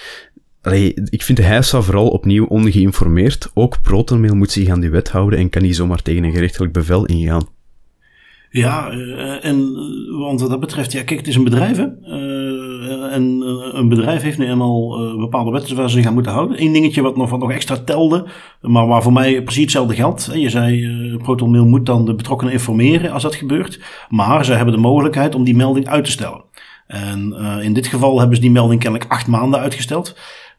Ik vind de Heisa vooral opnieuw ongeïnformeerd. Ook ProtonMail moet zich aan die wet houden en kan niet zomaar tegen een gerechtelijk bevel ingaan. Ja, uh, en want wat dat betreft, ja, kijk, het is een bedrijf, hè. Uh, en een bedrijf heeft nu eenmaal bepaalde wetten waar ze zich aan moeten houden. Eén dingetje wat nog, wat nog extra telde, maar waar voor mij precies hetzelfde geldt. Je zei, ProtonMail moet dan de betrokkenen informeren als dat gebeurt. Maar ze hebben de mogelijkheid om die melding uit te stellen. En in dit geval hebben ze die melding kennelijk acht maanden uitgesteld.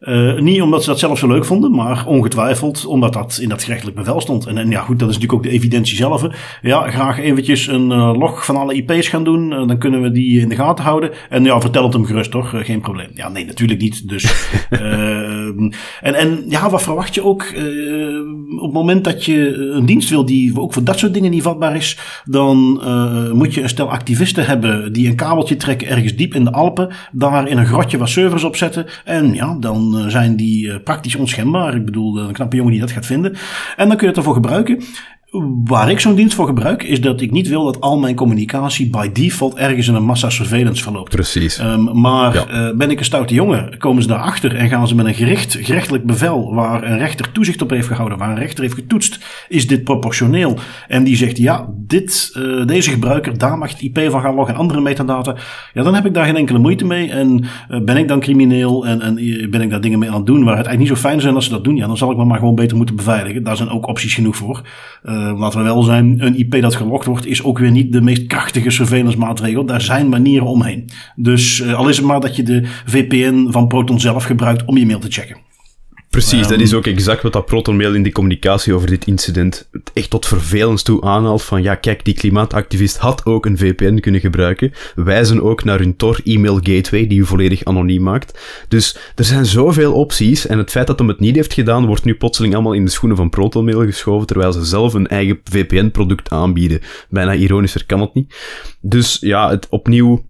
Uh, niet omdat ze dat zelf zo leuk vonden, maar ongetwijfeld omdat dat in dat gerechtelijk bevel stond. En, en ja, goed, dat is natuurlijk ook de evidentie zelf. Ja, graag eventjes een uh, log van alle IP's gaan doen. Uh, dan kunnen we die in de gaten houden. En ja, vertel het hem gerust, toch? geen probleem. Ja, nee, natuurlijk niet. Dus, ehm, en, en ja, wat verwacht je ook? op het moment dat je een dienst wil die ook voor dat soort dingen niet vatbaar is, dan moet je een stel activisten hebben die een kabeltje trekken ergens diep in de Alpen, daar in een grotje wat servers op zetten. En ja, dan eh, zijn die eh, praktisch onschendbaar. Ik bedoel, een knappe jongen die dat gaat vinden. En dan kun je het ervoor gebruiken. Waar ik zo'n dienst voor gebruik, is dat ik niet wil dat al mijn communicatie by default ergens in een massa surveillance verloopt. Precies. Um, maar ja. uh, ben ik een stoute jongen, komen ze daarachter en gaan ze met een gericht, gerechtelijk bevel, waar een rechter toezicht op heeft gehouden, waar een rechter heeft getoetst, is dit proportioneel? En die zegt, ja, dit, uh, deze gebruiker, daar mag het IP van gaan loggen en andere metadata. Ja, dan heb ik daar geen enkele moeite mee. En uh, ben ik dan crimineel en, en ben ik daar dingen mee aan het doen waar het eigenlijk niet zo fijn zijn als ze dat doen? Ja, dan zal ik me maar gewoon beter moeten beveiligen. Daar zijn ook opties genoeg voor. Uh, laten we wel zijn, een IP dat gelogd wordt is ook weer niet de meest krachtige surveillance maatregel. Daar zijn manieren omheen. Dus uh, al is het maar dat je de VPN van Proton zelf gebruikt om je mail te checken. Precies, dat is ook exact wat dat ProtonMail in die communicatie over dit incident echt tot vervelens toe aanhaalt. Van ja, kijk, die klimaatactivist had ook een VPN kunnen gebruiken. Wijzen ook naar hun Tor e-mail gateway, die u volledig anoniem maakt. Dus er zijn zoveel opties. En het feit dat hem het niet heeft gedaan, wordt nu plotseling allemaal in de schoenen van ProtonMail geschoven, terwijl ze zelf een eigen VPN-product aanbieden. Bijna ironischer kan het niet. Dus ja, het opnieuw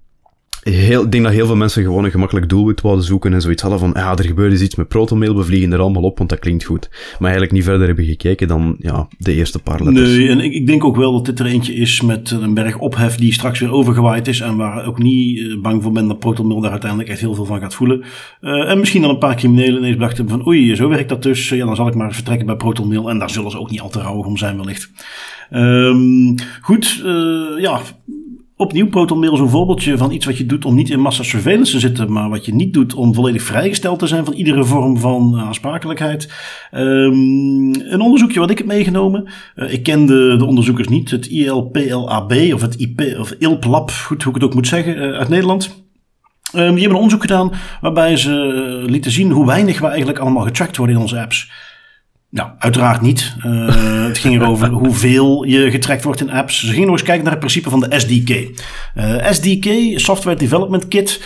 heel, ik denk dat heel veel mensen gewoon een gemakkelijk doelwit wilden zoeken en zoiets hadden van, ja, er gebeurt iets met protomail, we vliegen er allemaal op, want dat klinkt goed. Maar eigenlijk niet verder hebben gekeken dan, ja, de eerste paar letters. Nee, en ik, ik denk ook wel dat dit er eentje is met een berg ophef die straks weer overgewaaid is en waar ook niet eh, bang voor ben dat protomail daar uiteindelijk echt heel veel van gaat voelen. Uh, en misschien dan een paar criminelen ineens dachten van, oei, zo werkt dat dus, ja, dan zal ik maar vertrekken bij protomail en daar zullen ze ook niet al te rauw om zijn wellicht. Um, goed, uh, ja, Opnieuw ProtonMail is een voorbeeldje van iets wat je doet om niet in massa surveillance te zitten, maar wat je niet doet om volledig vrijgesteld te zijn van iedere vorm van aansprakelijkheid. Um, een onderzoekje wat ik heb meegenomen. Uh, ik ken de, de, onderzoekers niet, het ILPLAB of het IP of ILPLAB, goed hoe ik het ook moet zeggen, uh, uit Nederland. Um, die hebben een onderzoek gedaan waarbij ze lieten zien hoe weinig we eigenlijk allemaal getrackt worden in onze apps. Nou, uiteraard niet. Uh, het ging erover hoeveel je getrackt wordt in apps. Ze gingen nog eens kijken naar het principe van de SDK. Uh, SDK, Software Development Kit.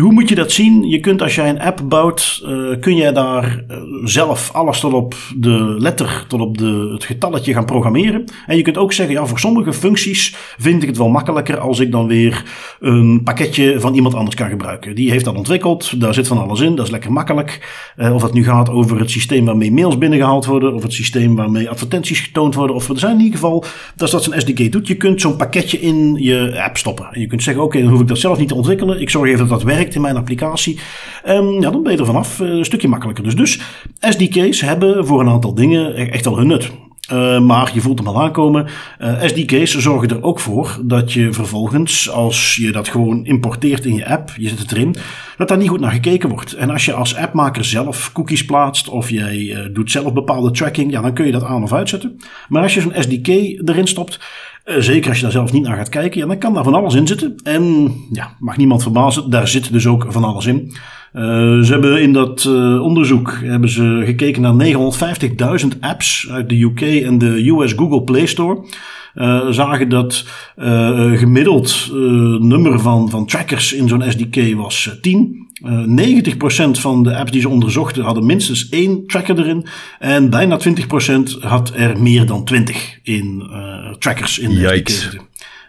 Hoe moet je dat zien? Je kunt als jij een app bouwt, uh, kun jij daar uh, zelf alles tot op de letter, tot op de, het getalletje gaan programmeren. En je kunt ook zeggen, ja, voor sommige functies vind ik het wel makkelijker als ik dan weer een pakketje van iemand anders kan gebruiken. Die heeft dat ontwikkeld, daar zit van alles in, dat is lekker makkelijk. Uh, of dat nu gaat over het systeem waarmee mails binnengehaald worden, of het systeem waarmee advertenties getoond worden, of er zijn in ieder geval, dat is dat zo'n SDK doet. Je kunt zo'n pakketje in je app stoppen. En je kunt zeggen, oké, dan hoef ik dat zelf niet te ontwikkelen. Ik zorg even dat dat werkt in mijn applicatie. Um, ja, dan ben je er vanaf. Uh, een stukje makkelijker. Dus, dus SDK's hebben voor een aantal dingen e-, echt wel hun nut. Uh, maar je voelt hem al aankomen. Uh, SDK's zorgen er ook voor dat je vervolgens, als je dat gewoon importeert in je app, je zet het erin, dat daar niet goed naar gekeken wordt. En als je als appmaker zelf cookies plaatst of jij doet zelf bepaalde tracking, ja, dan kun je dat aan of uitzetten. Maar als je zo'n SDK erin stopt, uh, zeker als je daar zelf niet naar gaat kijken, ja, dan kan daar van alles in zitten. En ja, mag niemand verbazen, daar zit dus ook van alles in. Uh, ze hebben in dat uh, onderzoek hebben ze gekeken naar 950.000 apps uit de UK en de US Google Play Store. Uh, zagen dat gemiddeld nummer van, van trackers in zo'n SDK was 10. Uh, 90% van de apps die ze onderzochten hadden minstens één tracker erin. En bijna 20% had er meer dan 20 in uh, trackers in de SDK.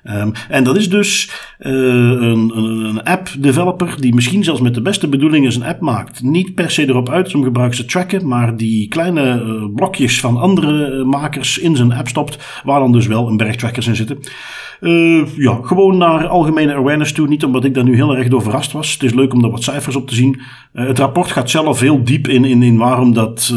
Um, en dat is dus uh, een, een, app developer die misschien zelfs met de beste bedoelingen zijn app maakt. Niet per se erop uit om gebruikers te tracken, maar die kleine uh, blokjes van andere makers in zijn app stopt, waar dan dus wel een berg trackers in zitten. Ja, gewoon naar algemene awareness toe. Niet omdat ik daar nu heel erg door verrast was. Het is leuk om er wat cijfers op te zien. Het rapport gaat zelf heel diep in, in, in waarom dat,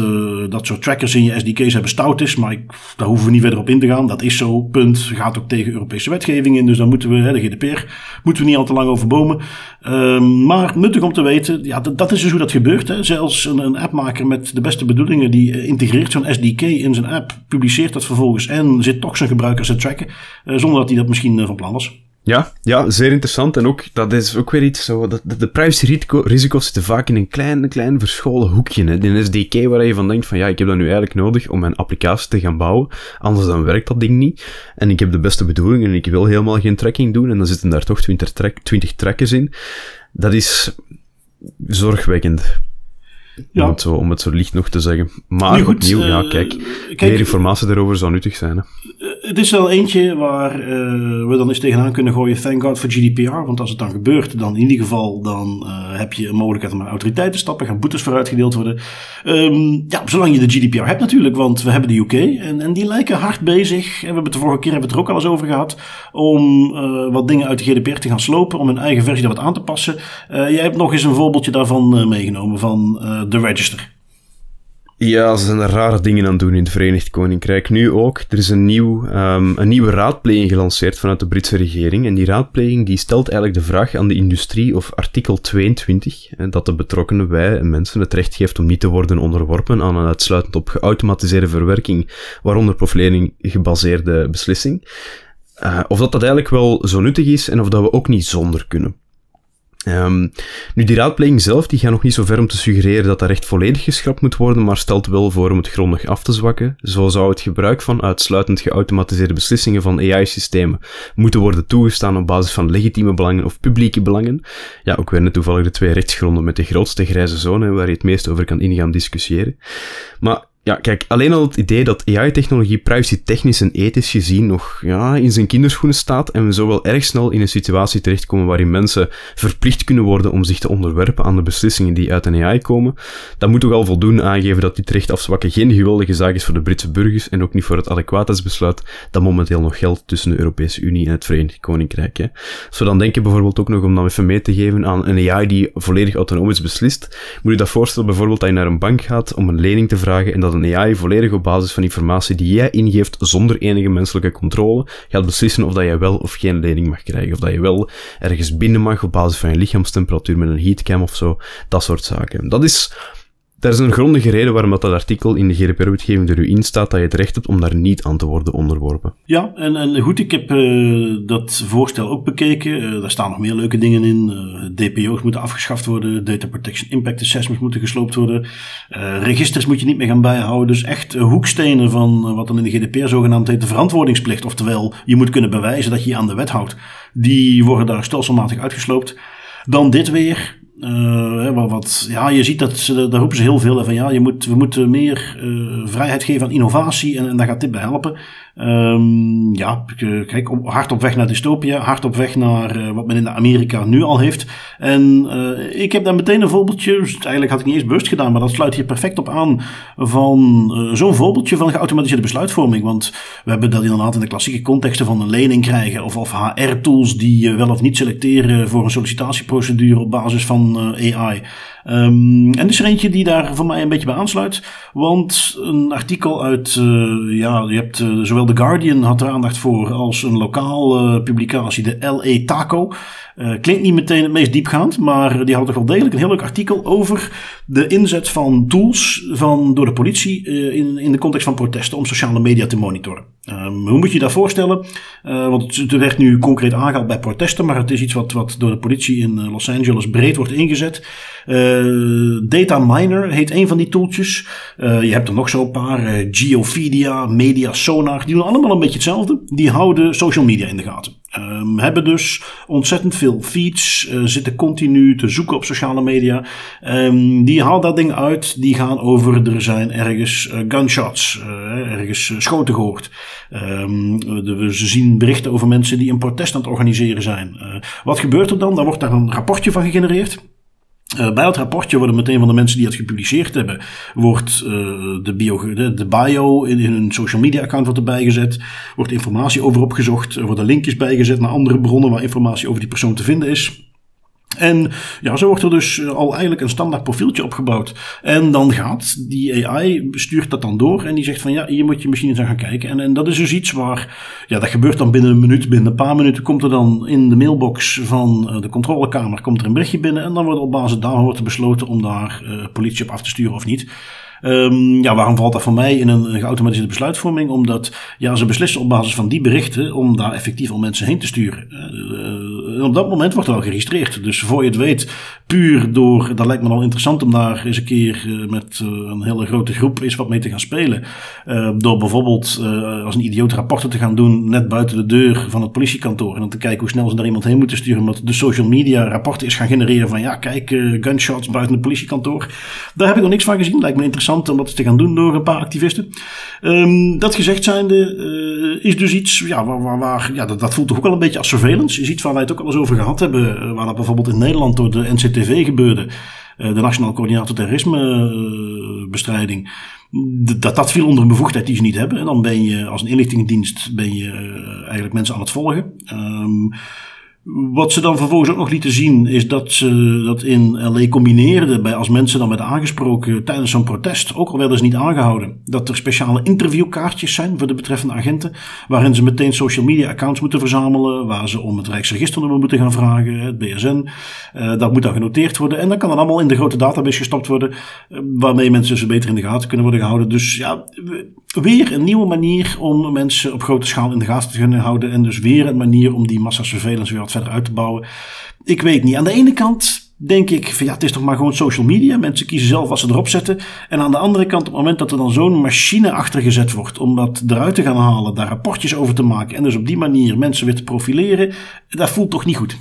dat soort trackers in je SDK's hebben stout is. Maar ik, daar hoeven we niet verder op in te gaan. Dat is zo, punt. Gaat ook tegen Europese wetgeving in. Dus daar moeten we, hè, de GDPR, moeten we niet al te lang over bomen. Ehm, maar nuttig om te weten, ja, dat, dat is dus hoe dat gebeurt. Hè. Zelfs een, een appmaker met de beste bedoelingen, die integreert zo'n SDK in zijn app, publiceert dat vervolgens en zit toch zijn gebruikers te tracken, zonder dat hij dat misschien uh, van plan was. Ja, ja, zeer interessant. En ook, dat is ook weer iets zo, dat, de privacy-risico's zitten vaak in een klein, klein verscholen hoekje. Hè. Een SDK waar je van denkt van, ja, ik heb dat nu eigenlijk nodig om mijn applicatie te gaan bouwen. Anders dan werkt dat ding niet. En ik heb de beste bedoelingen en ik wil helemaal geen tracking doen. En dan zitten daar toch 20, track, 20 trackers in. Dat is zorgwekkend. Ja. Om, het zo, om het zo licht nog te zeggen. Maar goed, opnieuw, uh, ja, kijk, kijk, meer informatie daarover zou nuttig zijn. Hè. Het is wel eentje waar uh, we dan eens tegenaan kunnen gooien. Thank God for GDPR. Want als het dan gebeurt, dan in ieder geval dan uh, heb je een mogelijkheid om naar autoriteit te stappen. Gaan boetes voor uitgedeeld worden. Um, ja, zolang je de GDPR hebt natuurlijk. Want we hebben de UK. En, en die lijken hard bezig. En we hebben het de vorige keer hebben we het er ook al eens over gehad. Om wat dingen uit de GDPR te gaan slopen. Om hun eigen versie daar wat aan te passen. jij hebt nog eens een voorbeeldje daarvan meegenomen. Van de Register. Ja, ze zijn er rare dingen aan doen in het Verenigd Koninkrijk. Nu ook. Er is een, nieuw, um, een nieuwe raadpleging gelanceerd vanuit de Britse regering. En die raadpleging die stelt eigenlijk de vraag aan de industrie of artikel 22, dat de betrokkenen, wij en mensen, het recht geeft om niet te worden onderworpen aan een uitsluitend op geautomatiseerde verwerking, waaronder profiling gebaseerde beslissing. Uh, of dat dat eigenlijk wel zo nuttig is en of dat we ook niet zonder kunnen. Um, nu, die raadpleging zelf die gaat nog niet zo ver om te suggereren dat dat recht volledig geschrapt moet worden, maar stelt wel voor om het grondig af te zwakken. Zo zou het gebruik van uitsluitend geautomatiseerde beslissingen van AI-systemen moeten worden toegestaan op basis van legitieme belangen of publieke belangen. Ja, ook weer net toevallig de twee rechtsgronden met de grootste grijze zone, waar je het meest over kan ingaan discussiëren. Maar ja, kijk, alleen al het idee dat AI-technologie privacy-technisch en ethisch gezien nog ja, in zijn kinderschoenen staat en we zo wel erg snel in een situatie terechtkomen waarin mensen verplicht kunnen worden om zich te onderwerpen aan de beslissingen die uit een AI komen, dat moet toch al voldoende aangeven dat dit recht afzwakken geen geweldige zaak is voor de Britse burgers en ook niet voor het adequaatheidsbesluit dat momenteel nog geldt tussen de Europese Unie en het Verenigd Koninkrijk. Hè. We dan denken bijvoorbeeld ook nog om dan even mee te geven aan een AI die volledig autonomisch beslist, moet je dat voorstellen bijvoorbeeld dat je naar een bank gaat om een lening te vragen en dat een AI volledig op basis van informatie die jij ingeeft zonder enige menselijke controle gaat beslissen of dat jij wel of geen lening mag krijgen. Of dat je wel ergens binnen mag op basis van je lichaamstemperatuur met een heatcam of zo. Dat soort zaken. Dat is daar is een grondige reden waarom dat, artikel in de GDPR-wetgeving er u in staat dat je het recht hebt om daar niet aan te worden onderworpen. Ja, en, en goed, ik heb uh, dat voorstel ook bekeken. Uh, daar staan nog meer leuke dingen in. Uh, DPO's moeten afgeschaft worden, Data Protection Impact Assessments moeten gesloopt worden. registers moet je niet meer gaan bijhouden. Dus echt hoekstenen van wat dan in de GDPR zogenaamd heet de verantwoordingsplicht. Oftewel, je moet kunnen bewijzen dat je je aan de wet houdt. Die worden daar stelselmatig uitgesloopt. Dan dit weer wat, wat, ja, je ziet dat ze, daar roepen ze heel veel van ja, je moet, we moeten meer vrijheid geven aan innovatie en, en daar gaat dit bij helpen. Um, ja, kijk, hard op weg naar dystopia, hard op weg naar uh, wat men in Amerika nu al heeft. En uh, ik heb daar meteen een voorbeeldje, dus eigenlijk had ik niet eens bewust gedaan, maar dat sluit hier perfect op aan van zo'n voorbeeldje van geautomatiseerde besluitvorming. Want we hebben dat inderdaad in de klassieke contexten van een lening krijgen of, of HR-tools die wel of niet selecteren voor een sollicitatieprocedure op basis van AI. Um, en is er eentje die daar voor mij een beetje bij aansluit. Want een artikel uit, ja, je hebt uh, zowel The Guardian had er aandacht voor als een lokale publicatie, de LA Taco. Uh, klinkt niet meteen het meest diepgaand, maar die had toch wel degelijk een heel leuk artikel over de inzet van tools van, door de politie uh, in, in de context van protesten om sociale media te monitoren. Um, hoe moet je dat voorstellen? Want het, werd nu concreet aangehaald bij protesten, maar het is iets wat, wat door de politie in Los Angeles breed wordt ingezet. Data Miner heet een van die tooltjes. je hebt er nog zo'n paar, Geopedia, Media Sonar, die doen allemaal een beetje hetzelfde. Die houden social media in de gaten. Um, hebben dus ontzettend veel feeds, zitten continu te zoeken op sociale media. Um, die halen dat ding uit, die gaan over, er zijn ergens gunshots, ergens schoten gehoord. Um, de, ze zien berichten over mensen die een protest aan het organiseren zijn. wat gebeurt er dan? Dan wordt daar een rapportje van gegenereerd. Uh, bij dat rapportje worden meteen van de mensen die het gepubliceerd hebben, wordt uh, de, bio, de, de bio in, hun social media account wordt erbij gezet, wordt informatie over opgezocht, worden linkjes bijgezet naar andere bronnen waar informatie over die persoon te vinden is. En ja, zo wordt er dus eh, al eigenlijk een standaard profieltje opgebouwd. En dan gaat die AI, stuurt dat dan door en die zegt van ja, hier moet je misschien eens aan gaan kijken. En, en dat is dus iets waar, ja, dat gebeurt dan binnen een minuut, binnen een paar minuten komt er dan in de mailbox van eh, de controlekamer komt er een berichtje binnen. En dan wordt op basis daarvan wordt besloten om daar uh, politie op af te sturen of niet. Um, ja, waarom valt dat voor mij in een geautomatiseerde besluitvorming? Omdat ja, ze beslissen op basis van die berichten om daar effectief al mensen heen te sturen. Uh, op dat moment wordt er al geregistreerd. Dus voor je het weet, puur door, dat lijkt me al interessant om daar eens een keer uh, met een hele grote groep eens wat mee te gaan spelen. door bijvoorbeeld als een idioot rapporten te gaan doen net buiten de deur van het politiekantoor. En dan te kijken hoe snel ze daar iemand heen moeten sturen. Omdat de social media rapporten is gaan genereren van ja, kijk, gunshots buiten het politiekantoor. Daar heb ik nog niks van gezien. Lijkt me interessant om dat te gaan doen door een paar activisten. Um, dat gezegd zijnde uh, is dus iets, ja, waar, waar, ja dat, dat, voelt toch ook wel een beetje als surveillance. Is iets waar wij het ook al eens over gehad hebben, uh, waar dat bijvoorbeeld in Nederland door de NCTV gebeurde. Uh, de Nationaal Coördinator Terrorismebestrijding. Dat, dat viel onder een bevoegdheid die ze niet hebben. En dan ben je als een inlichtingendienst ben je eigenlijk mensen aan het volgen. Um, wat ze dan vervolgens ook nog lieten zien, is dat ze dat in LA combineerden bij als mensen dan werden aangesproken tijdens zo'n protest, ook al werden ze niet aangehouden, dat er speciale interviewkaartjes zijn voor de betreffende agenten, waarin ze meteen social media accounts moeten verzamelen, waar ze om het Rijksregisternummer moeten gaan vragen, het BSN. Uh, dat moet dan genoteerd worden en dan kan dat allemaal in de grote database gestopt worden, uh, waarmee mensen ze beter in de gaten kunnen worden gehouden. Dus ja, weer een nieuwe manier om mensen op grote schaal in de gaten te kunnen houden en dus weer een manier om die massasurveillance weer verder uit te bouwen. Ik weet niet. Aan de ene kant denk ik van ja, het is toch maar gewoon social media. Mensen kiezen zelf wat ze erop zetten. En aan de andere kant, op het moment dat er dan zo'n machine achter gezet wordt om dat eruit te gaan halen, daar rapportjes over te maken en dus op die manier mensen weer te profileren, dat voelt toch niet goed.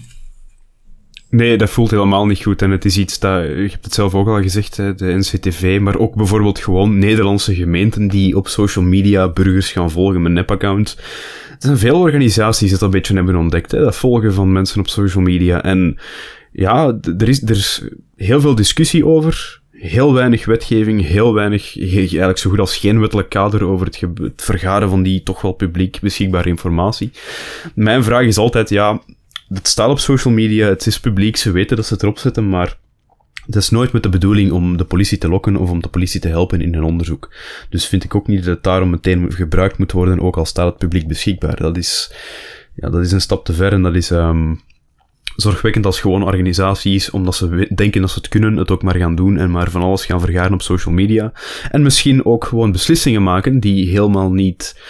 Nee, dat voelt helemaal niet goed. En het is iets dat, je hebt het zelf ook al gezegd, de NCTV, maar ook bijvoorbeeld gewoon Nederlandse gemeenten die op social media burgers gaan volgen met nepaccount. Er zijn veel organisaties die dat een beetje hebben ontdekt, hè, dat volgen van mensen op social media. En ja, er is, er is heel veel discussie over, heel weinig wetgeving, heel weinig, eigenlijk zo goed als geen wettelijk kader over het vergaren van die toch wel publiek beschikbare informatie. Mijn vraag is altijd, ja, het staat op social media, het is publiek, ze weten dat ze het erop zetten, maar het is nooit met de bedoeling om de politie te lokken of om de politie te helpen in hun onderzoek. Dus vind ik ook niet dat het daarom meteen gebruikt moet worden, ook al staat het publiek beschikbaar. Dat is, ja, dat is een stap te ver en dat is um, zorgwekkend als gewoon organisaties, omdat ze denken dat ze het kunnen, het ook maar gaan doen en maar van alles gaan vergaren op social media. En misschien ook gewoon beslissingen maken die helemaal niet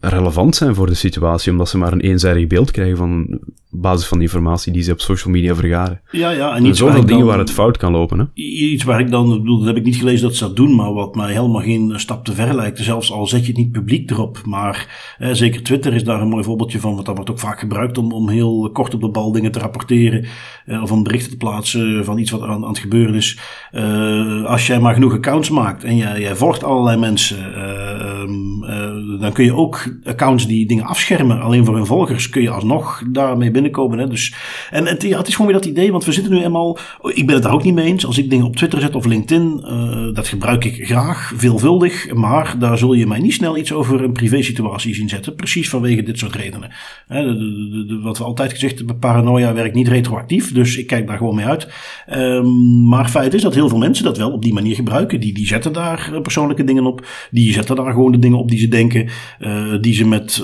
relevant zijn voor de situatie, omdat ze maar een eenzijdig beeld krijgen van basis van de informatie die ze op social media vergaren. Ja, ja. En, zoveel dingen waar het fout kan lopen. Hè? Iets waar ik dan, bedoel, dat heb ik niet gelezen dat ze dat doen, maar wat mij helemaal geen stap te ver lijkt. Zelfs al zet je het niet publiek erop. Maar eh, zeker Twitter is daar een mooi voorbeeldje van, want dat wordt ook vaak gebruikt om, om heel kort op de bal dingen te rapporteren. Eh, of om berichten te plaatsen van iets wat aan, aan het gebeuren is. Uh, als jij maar genoeg accounts maakt en jij, jij volgt allerlei mensen, uh, dan kun je ook accounts die dingen afschermen. Alleen voor hun volgers kun je alsnog daarmee binnenkomen. Hè? Dus, en het, het is gewoon weer dat idee, want we zitten nu eenmaal. Ik ben het daar ook niet mee eens. Als ik dingen op Twitter zet of LinkedIn, uh, dat gebruik ik graag, veelvuldig. Maar daar zul je mij niet snel iets over een privé-situatie zien zetten. Precies vanwege dit soort redenen. Hè, de, wat we altijd gezegd hebben, paranoia werkt niet retroactief. Dus ik kijk daar gewoon mee uit. Um, maar feit is dat heel veel mensen dat wel op die manier gebruiken. Die, die zetten daar persoonlijke dingen op. Die zetten daar gewoon de dingen op die ze denken. Uh, die ze met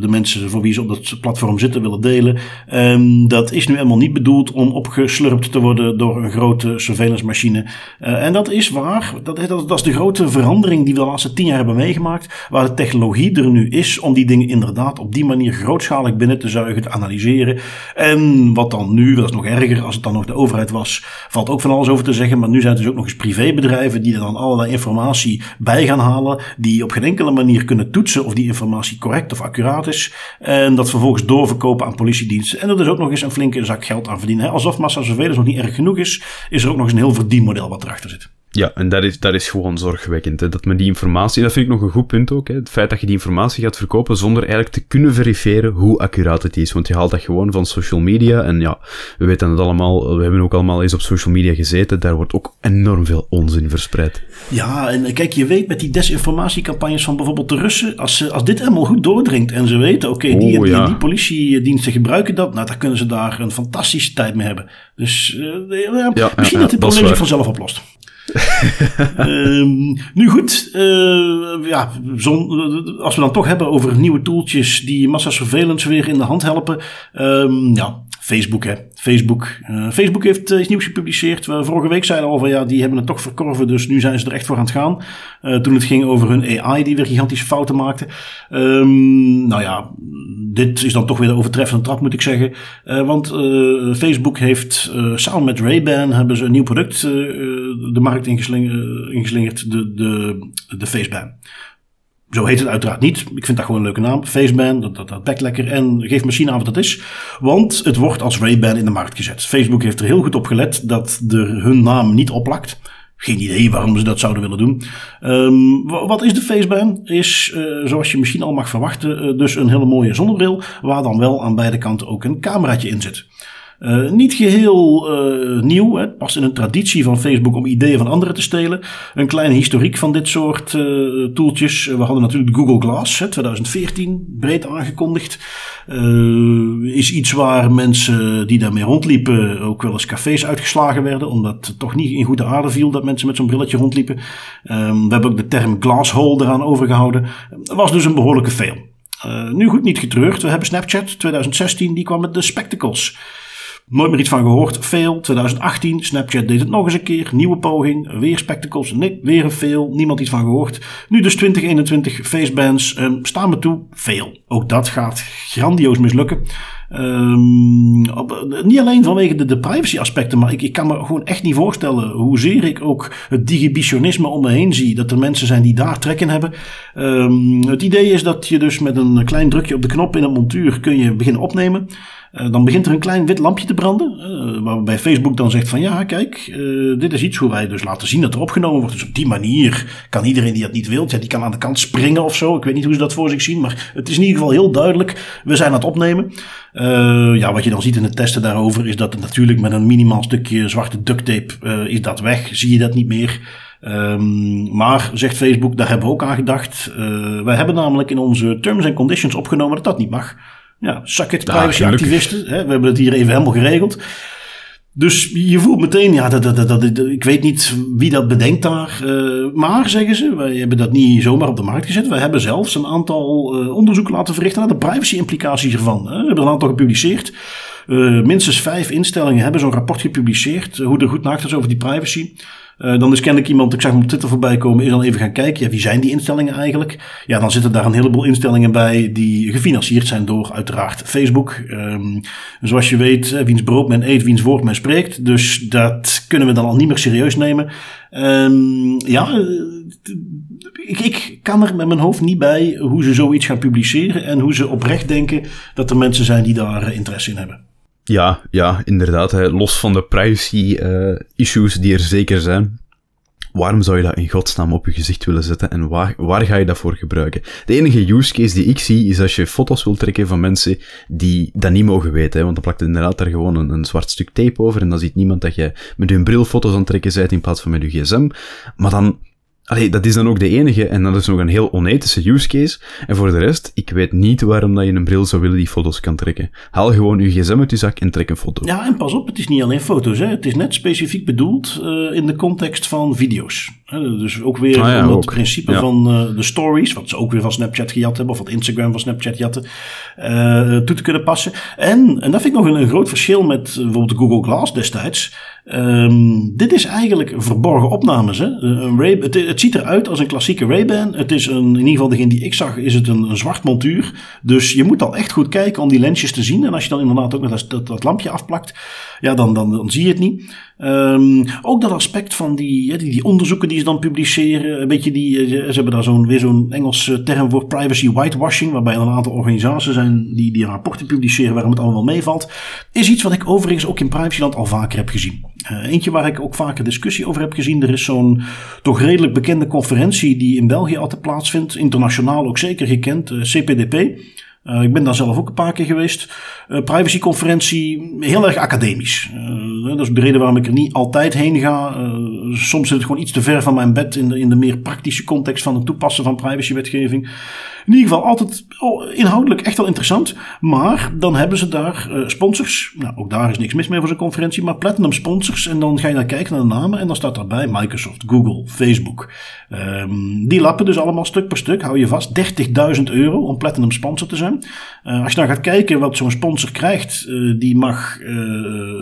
de mensen voor wie ze op dat platform zitten willen delen. Um, dat is nu helemaal niet bedoeld om opgeslurpt te worden door een grote surveillance machine. Uh, en dat is waar. Dat, dat, dat is de grote verandering die we de laatste tien jaar hebben meegemaakt. Waar de technologie er nu is om die dingen inderdaad op die manier grootschalig binnen te zuigen, te analyseren. En wat dan nu, dat is nog erger als het dan nog de overheid was, valt ook van alles over te zeggen. Maar nu zijn het dus ook nog eens privébedrijven die er dan allerlei informatie bij gaan halen. Die op geen enkele manier kunnen toetsen of die informatie correct of accuraat is. En dat vervolgens doorverkopen aan politiediensten. En er dus ook nog eens een flinke zak geld aan verdienen. Alsof massa surveillance nog niet erg genoeg is, is er ook nog eens een heel verdienmodel wat erachter zit. Ja, en dat is, dat is gewoon zorgwekkend. Hè? Dat men die informatie, dat vind ik nog een goed punt ook. Hè? Het feit dat je die informatie gaat verkopen zonder eigenlijk te kunnen verifiëren hoe accuraat het is. Want je haalt dat gewoon van social media. En ja, we weten het allemaal, we hebben ook allemaal eens op social media gezeten. Daar wordt ook enorm veel onzin verspreid. Ja, en kijk, je weet met die desinformatiecampagnes van bijvoorbeeld de Russen, als, als dit helemaal goed doordringt en ze weten, oké, okay, die, oh, ja. die, die politiediensten gebruiken dat, nou, dan kunnen ze daar een fantastische tijd mee hebben. Dus uh, ja, ja, misschien dat dit probleem zich vanzelf oplost um, nu goed, uh, ja, als we dan toch hebben over nieuwe tooltjes die massasurveillance weer in de hand helpen. Um, ja, Facebook, hè. Facebook. Uh, Facebook heeft uh, iets nieuws gepubliceerd. Vorige week zeiden al van ja, die hebben het toch verkorven, dus nu zijn ze er echt voor aan het gaan. Uh, toen het ging over hun AI die weer gigantische fouten maakte. Um, nou ja, dit is dan toch weer de overtreffende trap, moet ik zeggen. want Facebook heeft samen met Ray-Ban hebben ze een nieuw product de markt ingeslingerd, de, de, de Faceban. Zo heet het uiteraard niet. Ik vind dat gewoon een leuke naam. Faceban, dat, dat, dat bekt lekker. En geef machine aan wat dat is. Want het wordt als Ray-Ban in de markt gezet. Facebook heeft er heel goed op gelet dat er hun naam niet oplakt. Geen idee waarom ze dat zouden willen doen. Um, wat is de Faceban? Is, uh, zoals je misschien al mag verwachten, uh, dus een hele mooie zonnebril. Waar dan wel aan beide kanten ook een cameraatje in zit. Uh, niet geheel uh, nieuw. Hè. Past in een traditie van Facebook om ideeën van anderen te stelen. Een kleine historiek van dit soort uh, toeltjes. We hadden natuurlijk Google Glass, hè, 2014, breed aangekondigd. is iets waar mensen die daarmee rondliepen ook wel eens cafés uitgeslagen werden. Omdat het toch niet in goede aarde viel dat mensen met zo'n brilletje rondliepen. Um, we hebben ook de term glasshole eraan overgehouden. was dus een behoorlijke fail. nu goed, niet getreurd. We hebben Snapchat 2016, die kwam met de spectacles. Nooit meer iets van gehoord. Fail. 2018. Snapchat deed het nog eens een keer. Nieuwe poging. Weer spectacles. Nee, weer een fail. Niemand iets van gehoord. Nu dus 2021. Facebands. Um, staan me toe. Fail. Ook dat gaat grandioos mislukken. Um, op, niet alleen vanwege de, de privacy aspecten, maar ik, ik kan me gewoon echt niet voorstellen hoezeer ik ook het digibitionisme om me heen zie. Dat er mensen zijn die daar trek in hebben. Um, het idee is dat je dus met een klein drukje op de knop in een montuur kun je beginnen opnemen. Uh, dan begint er een klein wit lampje te branden. Uh, waarbij Facebook dan zegt van ja, kijk, uh, dit is iets hoe wij dus laten zien dat er opgenomen wordt. Dus op die manier kan iedereen die dat niet wil, ja, die kan aan de kant springen of zo. Ik weet niet hoe ze dat voor zich zien, maar het is in ieder geval heel duidelijk. We zijn aan het opnemen. ja, wat je dan ziet in de testen daarover is dat het natuurlijk met een minimaal stukje zwarte duct tape is dat weg. Zie je dat niet meer. Um, maar, zegt Facebook, daar hebben we ook aan gedacht. wij hebben namelijk in onze terms and conditions opgenomen dat dat niet mag. Ja, it, privacyactivisten. we hebben het hier even helemaal geregeld. Dus je voelt meteen, ja, dat, dat, dat, ik weet niet wie dat bedenkt daar. Uh, maar, zeggen ze, wij hebben dat niet zomaar op de markt gezet. We hebben zelfs een aantal uh, onderzoeken laten verrichten naar de privacy-implicaties ervan. Hè. We hebben een aantal gepubliceerd. Uh, minstens vijf instellingen hebben zo'n rapport gepubliceerd. hoe er goed naakt is over die privacy. Uh, dan is kennelijk iemand, ik zag hem op Twitter voorbij komen, is dan even gaan kijken. Ja, wie zijn die instellingen eigenlijk? Ja, dan zitten daar een heleboel instellingen bij die gefinancierd zijn door uiteraard Facebook. Um, zoals je weet, wiens brood men eet, wiens woord men spreekt. Dus dat kunnen we dan al niet meer serieus nemen. Um, ja, ik, ik, kan er met mijn hoofd niet bij hoe ze zoiets gaan publiceren en hoe ze oprecht denken dat er mensen zijn die daar interesse in hebben. Ja, ja, inderdaad. Hè. Los van de privacy-issues die er zeker zijn. Waarom zou je dat in godsnaam op je gezicht willen zetten en waar, waar ga je dat voor gebruiken? De enige use case die ik zie is als je foto's wilt trekken van mensen die dat niet mogen weten. Want dan plakt inderdaad daar gewoon een, een, zwart stuk tape over en dan ziet niemand dat je met je bril foto's aan het trekken bent in plaats van met je gsm. Maar dan Allee, dat is dan ook de enige en dat is nog een heel onethische use case. En voor de rest, ik weet niet waarom dat je een bril zou willen die foto's kan trekken. Haal gewoon je gsm uit je zak en trek een foto. Ja, en pas op, het is niet alleen foto's. Hè. Het is net specifiek bedoeld uh, in de context van video's. Dus ook weer ah, om het principe van uh, de stories, wat ze ook weer van Snapchat gejat hebben, of wat Instagram van Snapchat jatten, uh, toe te kunnen passen. En, en dat vind ik nog een, een groot verschil met bijvoorbeeld de Google Glass destijds. Um, dit is eigenlijk verborgen opnames. Hè? Een Ray, het, ziet eruit als een klassieke Ray-Ban. Het is een, in ieder geval degene die ik zag, is het een, een, zwart montuur. Dus je moet al echt goed kijken om die lensjes te zien. En als je dan inderdaad ook nog dat, dat, dat lampje afplakt, ja, dan, dan, dan zie je het niet. Um, ook dat aspect van die, die, die, onderzoeken die ze dan publiceren. Een beetje die, eh, ze hebben daar zo'n, weer zo'n Engelse term voor privacy whitewashing. Waarbij een aantal organisaties zijn die, die rapporten publiceren waarom het allemaal meevalt. Is iets wat ik overigens ook in privacyland al vaker heb gezien. Uh, eentje waar ik ook vaker discussie over heb gezien. Er is zo'n toch redelijk bekende conferentie die in België altijd plaatsvindt. Internationaal ook zeker gekend. CPDP. Uh, ik ben daar zelf ook een paar keer geweest. Uh, privacyconferentie, heel erg academisch. Uh, dat is de reden waarom ik er niet altijd heen ga. soms zit het gewoon iets te ver van mijn bed in de, in de meer praktische context van het toepassen van privacywetgeving. In ieder geval altijd inhoudelijk echt wel interessant. Maar dan hebben ze daar uh, sponsors. Nou, ook daar is niks mis mee voor zo'n conferentie. Maar platinum sponsors. En dan ga je naar kijken naar de namen. En dan staat daarbij Microsoft, Google, Facebook. Um, die lappen dus allemaal stuk per stuk. Hou je vast. 30.000 euro om platinum sponsor te zijn. Uh, als je dan gaat kijken wat zo'n sponsor krijgt. Uh, die mag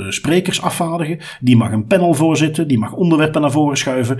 sprekers afvaardigen. Die mag een panel voorzitten. Die mag onderwerpen naar voren schuiven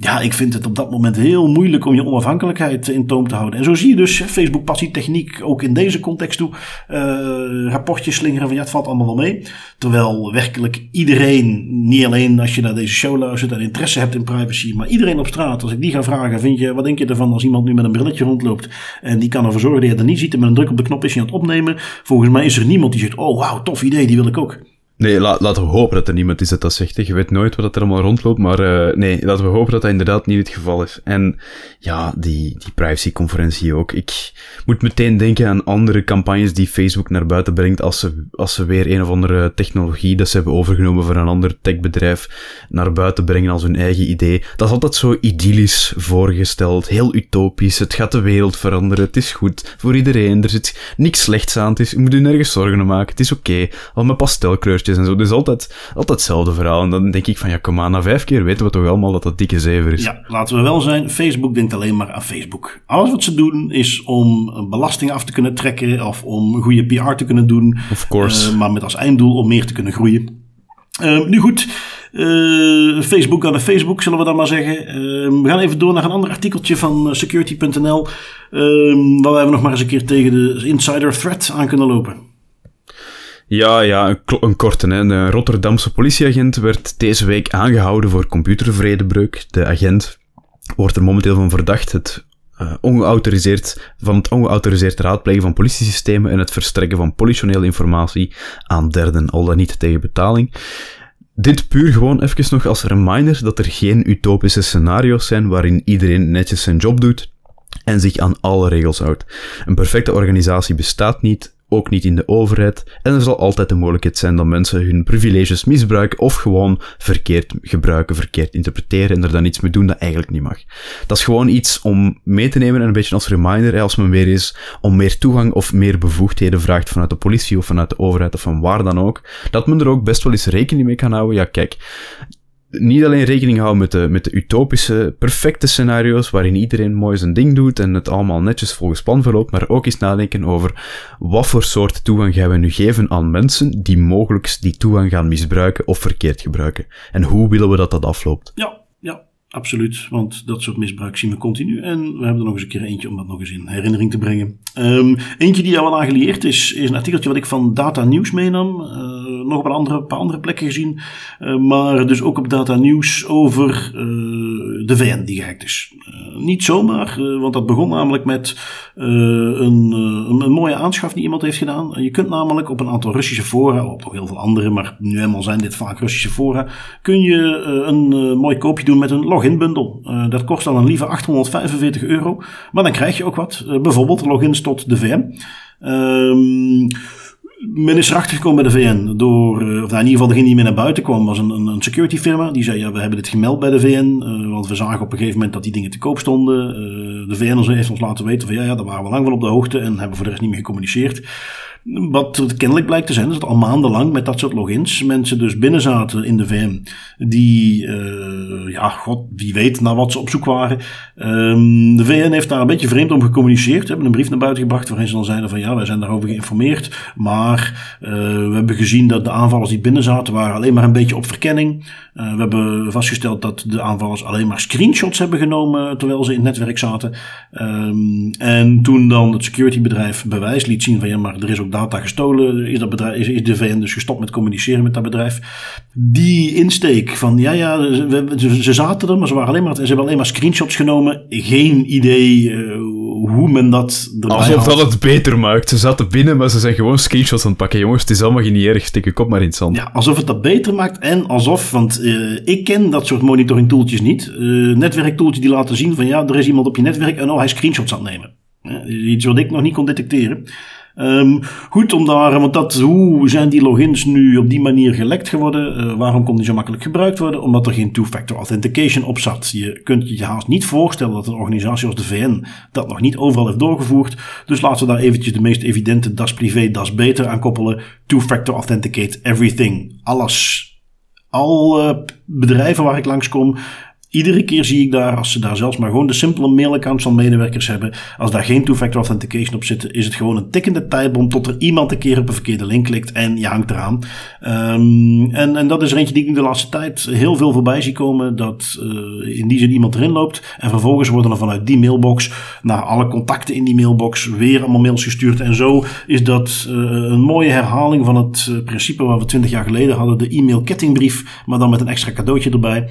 ja, ik vind het op dat moment heel moeilijk om je onafhankelijkheid in toom te houden. En zo zie je dus Facebook passie techniek ook in deze context toe. Uh, rapportjes slingeren van ja, het valt allemaal wel mee. Terwijl werkelijk iedereen, niet alleen als je naar deze show luistert en interesse hebt in privacy, maar iedereen op straat, als ik die ga vragen, vind je, wat denk je ervan als iemand nu met een brilletje rondloopt en die kan ervoor zorgen dat je het niet ziet en met een druk op de knop is je aan het opnemen. Volgens mij is er niemand die zegt, oh wauw, tof idee, die wil ik ook. Nee, la laten we hopen dat er niemand is dat dat zegt. Je weet nooit wat er allemaal rondloopt, maar uh, nee, laten we hopen dat dat inderdaad niet het geval is. En ja, die, die privacyconferentie ook. Ik moet meteen denken aan andere campagnes die Facebook naar buiten brengt als ze, als ze weer een of andere technologie dat ze hebben overgenomen voor een ander techbedrijf naar buiten brengen als hun eigen idee. Dat is altijd zo idyllisch voorgesteld, heel utopisch. Het gaat de wereld veranderen, het is goed voor iedereen, er zit niks slechts aan, het is, je moet je nergens zorgen om maken, het is oké. Al met pastelkleurtjes en zo. Dus altijd, altijd hetzelfde verhaal. En dan denk ik van, ja, kom aan, na vijf keer weten we toch allemaal dat dat dikke zever is. Ja, laten we wel zijn, Facebook denkt alleen maar aan Facebook. Alles wat ze doen is om belasting af te kunnen trekken of om goede PR te kunnen doen. Of course. Uh, maar met als einddoel om meer te kunnen groeien. Uh, nu goed, uh, Facebook aan de Facebook, zullen we dan maar zeggen. Uh, we gaan even door naar een ander artikeltje van security.nl. waar we nog maar eens een keer tegen de insider threat aan kunnen lopen. Ja, ja, een, een korte. Hè. Een Rotterdamse politieagent werd deze week aangehouden voor computervredebreuk. De agent wordt er momenteel van verdacht het uh, ongeautoriseerd, van het ongeautoriseerd raadplegen van politiesystemen en het verstrekken van politionele informatie aan derden, al dan niet tegen betaling. Dit puur gewoon even nog als reminder dat er geen utopische scenario's zijn waarin iedereen netjes zijn job doet en zich aan alle regels houdt. Een perfecte organisatie bestaat niet, ook niet in de overheid, en er zal altijd de mogelijkheid zijn dat mensen hun privileges misbruiken of gewoon verkeerd gebruiken, verkeerd interpreteren en er dan iets mee doen dat eigenlijk niet mag. Dat is gewoon iets om mee te nemen en een beetje als reminder, als men weer is om meer toegang of meer bevoegdheden vraagt vanuit de politie of vanuit de overheid of van waar dan ook, dat men er ook best wel eens rekening mee kan houden. Ja, kijk, niet alleen rekening houden met de, met de utopische, perfecte scenario's waarin iedereen mooi zijn ding doet en het allemaal netjes volgens plan verloopt, maar ook eens nadenken over wat voor soort toegang gaan we nu geven aan mensen die mogelijk die toegang gaan misbruiken of verkeerd gebruiken. En hoe willen we dat dat afloopt? Ja, Absoluut, want dat soort misbruik zien we continu. En we hebben er nog eens een keer eentje om dat nog eens in herinnering te brengen. Um, eentje die al aan geleerd is, is een artikeltje wat ik van Data News meenam. Uh, nog op een, andere, paar andere plekken gezien. Uh, maar dus ook op Data News over uh, de VN die gehackt is. niet zomaar, want dat begon namelijk met een, een, mooie aanschaf die iemand heeft gedaan. Je kunt namelijk op een aantal Russische fora, op nog heel veel andere, maar nu helemaal zijn dit vaak Russische fora, kun je een mooi koopje doen met een Uh, dat kost dan een lieve 845 euro. Maar dan krijg je ook wat. Uh, bijvoorbeeld logins tot de VM. Um, men is erachter gekomen bij de VN door, uh, of nou, in ieder geval degene die mee naar buiten kwam, was een, een, security firma. Die zei, ja, we hebben dit gemeld bij de VN, want we zagen op een gegeven moment dat die dingen te koop stonden. De VN heeft ons laten weten van, ja, ja, daar waren we lang van op de hoogte en hebben voor de rest niet meer gecommuniceerd. Wat kennelijk blijkt te zijn, is dat al maandenlang met dat soort logins mensen dus binnen zaten in de VM. Die, uh, ja, god, wie weet naar wat ze op zoek waren. Um, de VN heeft daar een beetje vreemd om gecommuniceerd. Ze hebben een brief naar buiten gebracht waarin ze dan zeiden van ja, wij zijn daarover geïnformeerd. Maar uh, we hebben gezien dat de aanvallers die binnen zaten waren alleen maar een beetje op verkenning. Uh, we hebben vastgesteld dat de aanvallers alleen maar screenshots hebben genomen terwijl ze in het netwerk zaten. Um, en toen dan het securitybedrijf bewijs liet zien van ja, maar er is ook data gestolen, is, dat bedrijf, is, is de VN dus gestopt met communiceren met dat bedrijf. Die insteek van ja, ja, ze, ze zaten er, maar ze, waren alleen maar, ze hebben alleen maar screenshots genomen. Geen idee uh, hoe men dat Alsof dat het beter maakt. Ze zaten binnen, maar ze zijn gewoon screenshots aan het pakken. Jongens, het is allemaal niet erg, stik je kop maar in het zand. Ja, alsof het dat beter maakt en alsof, want uh, ik ken dat soort monitoring tooltjes niet. Uh, netwerktooltjes die laten zien van ja, er is iemand op je netwerk en oh, hij screenshots aan het nemen. iets wat ik nog niet kon detecteren. Um, goed om daar, want dat, hoe zijn die logins nu op die manier gelekt geworden? Uh, waarom kon die zo makkelijk gebruikt worden? Omdat er geen two-factor authentication op zat. Je kunt je haast niet voorstellen dat een organisatie als de VN dat nog niet overal heeft doorgevoerd. Dus laten we daar eventjes de meest evidente das privé, das beter aan koppelen. Two-factor authenticate everything. Alles. Al bedrijven waar ik langskom, Iedere keer zie ik daar, als ze daar zelfs maar gewoon de simpele mailaccounts van medewerkers hebben, als daar geen two-factor authentication op zit, is het gewoon een tikkende tijdbom tot er iemand een keer op een verkeerde link klikt en je hangt eraan. Um, en, en dat is er eentje die ik de laatste tijd heel veel voorbij zie komen, dat uh, in die zin iemand erin loopt en vervolgens worden er vanuit die mailbox naar alle contacten in die mailbox weer allemaal mails gestuurd. En zo is dat uh, een mooie herhaling van het uh, principe waar we twintig jaar geleden hadden, de e-mail kettingbrief, maar dan met een extra cadeautje erbij.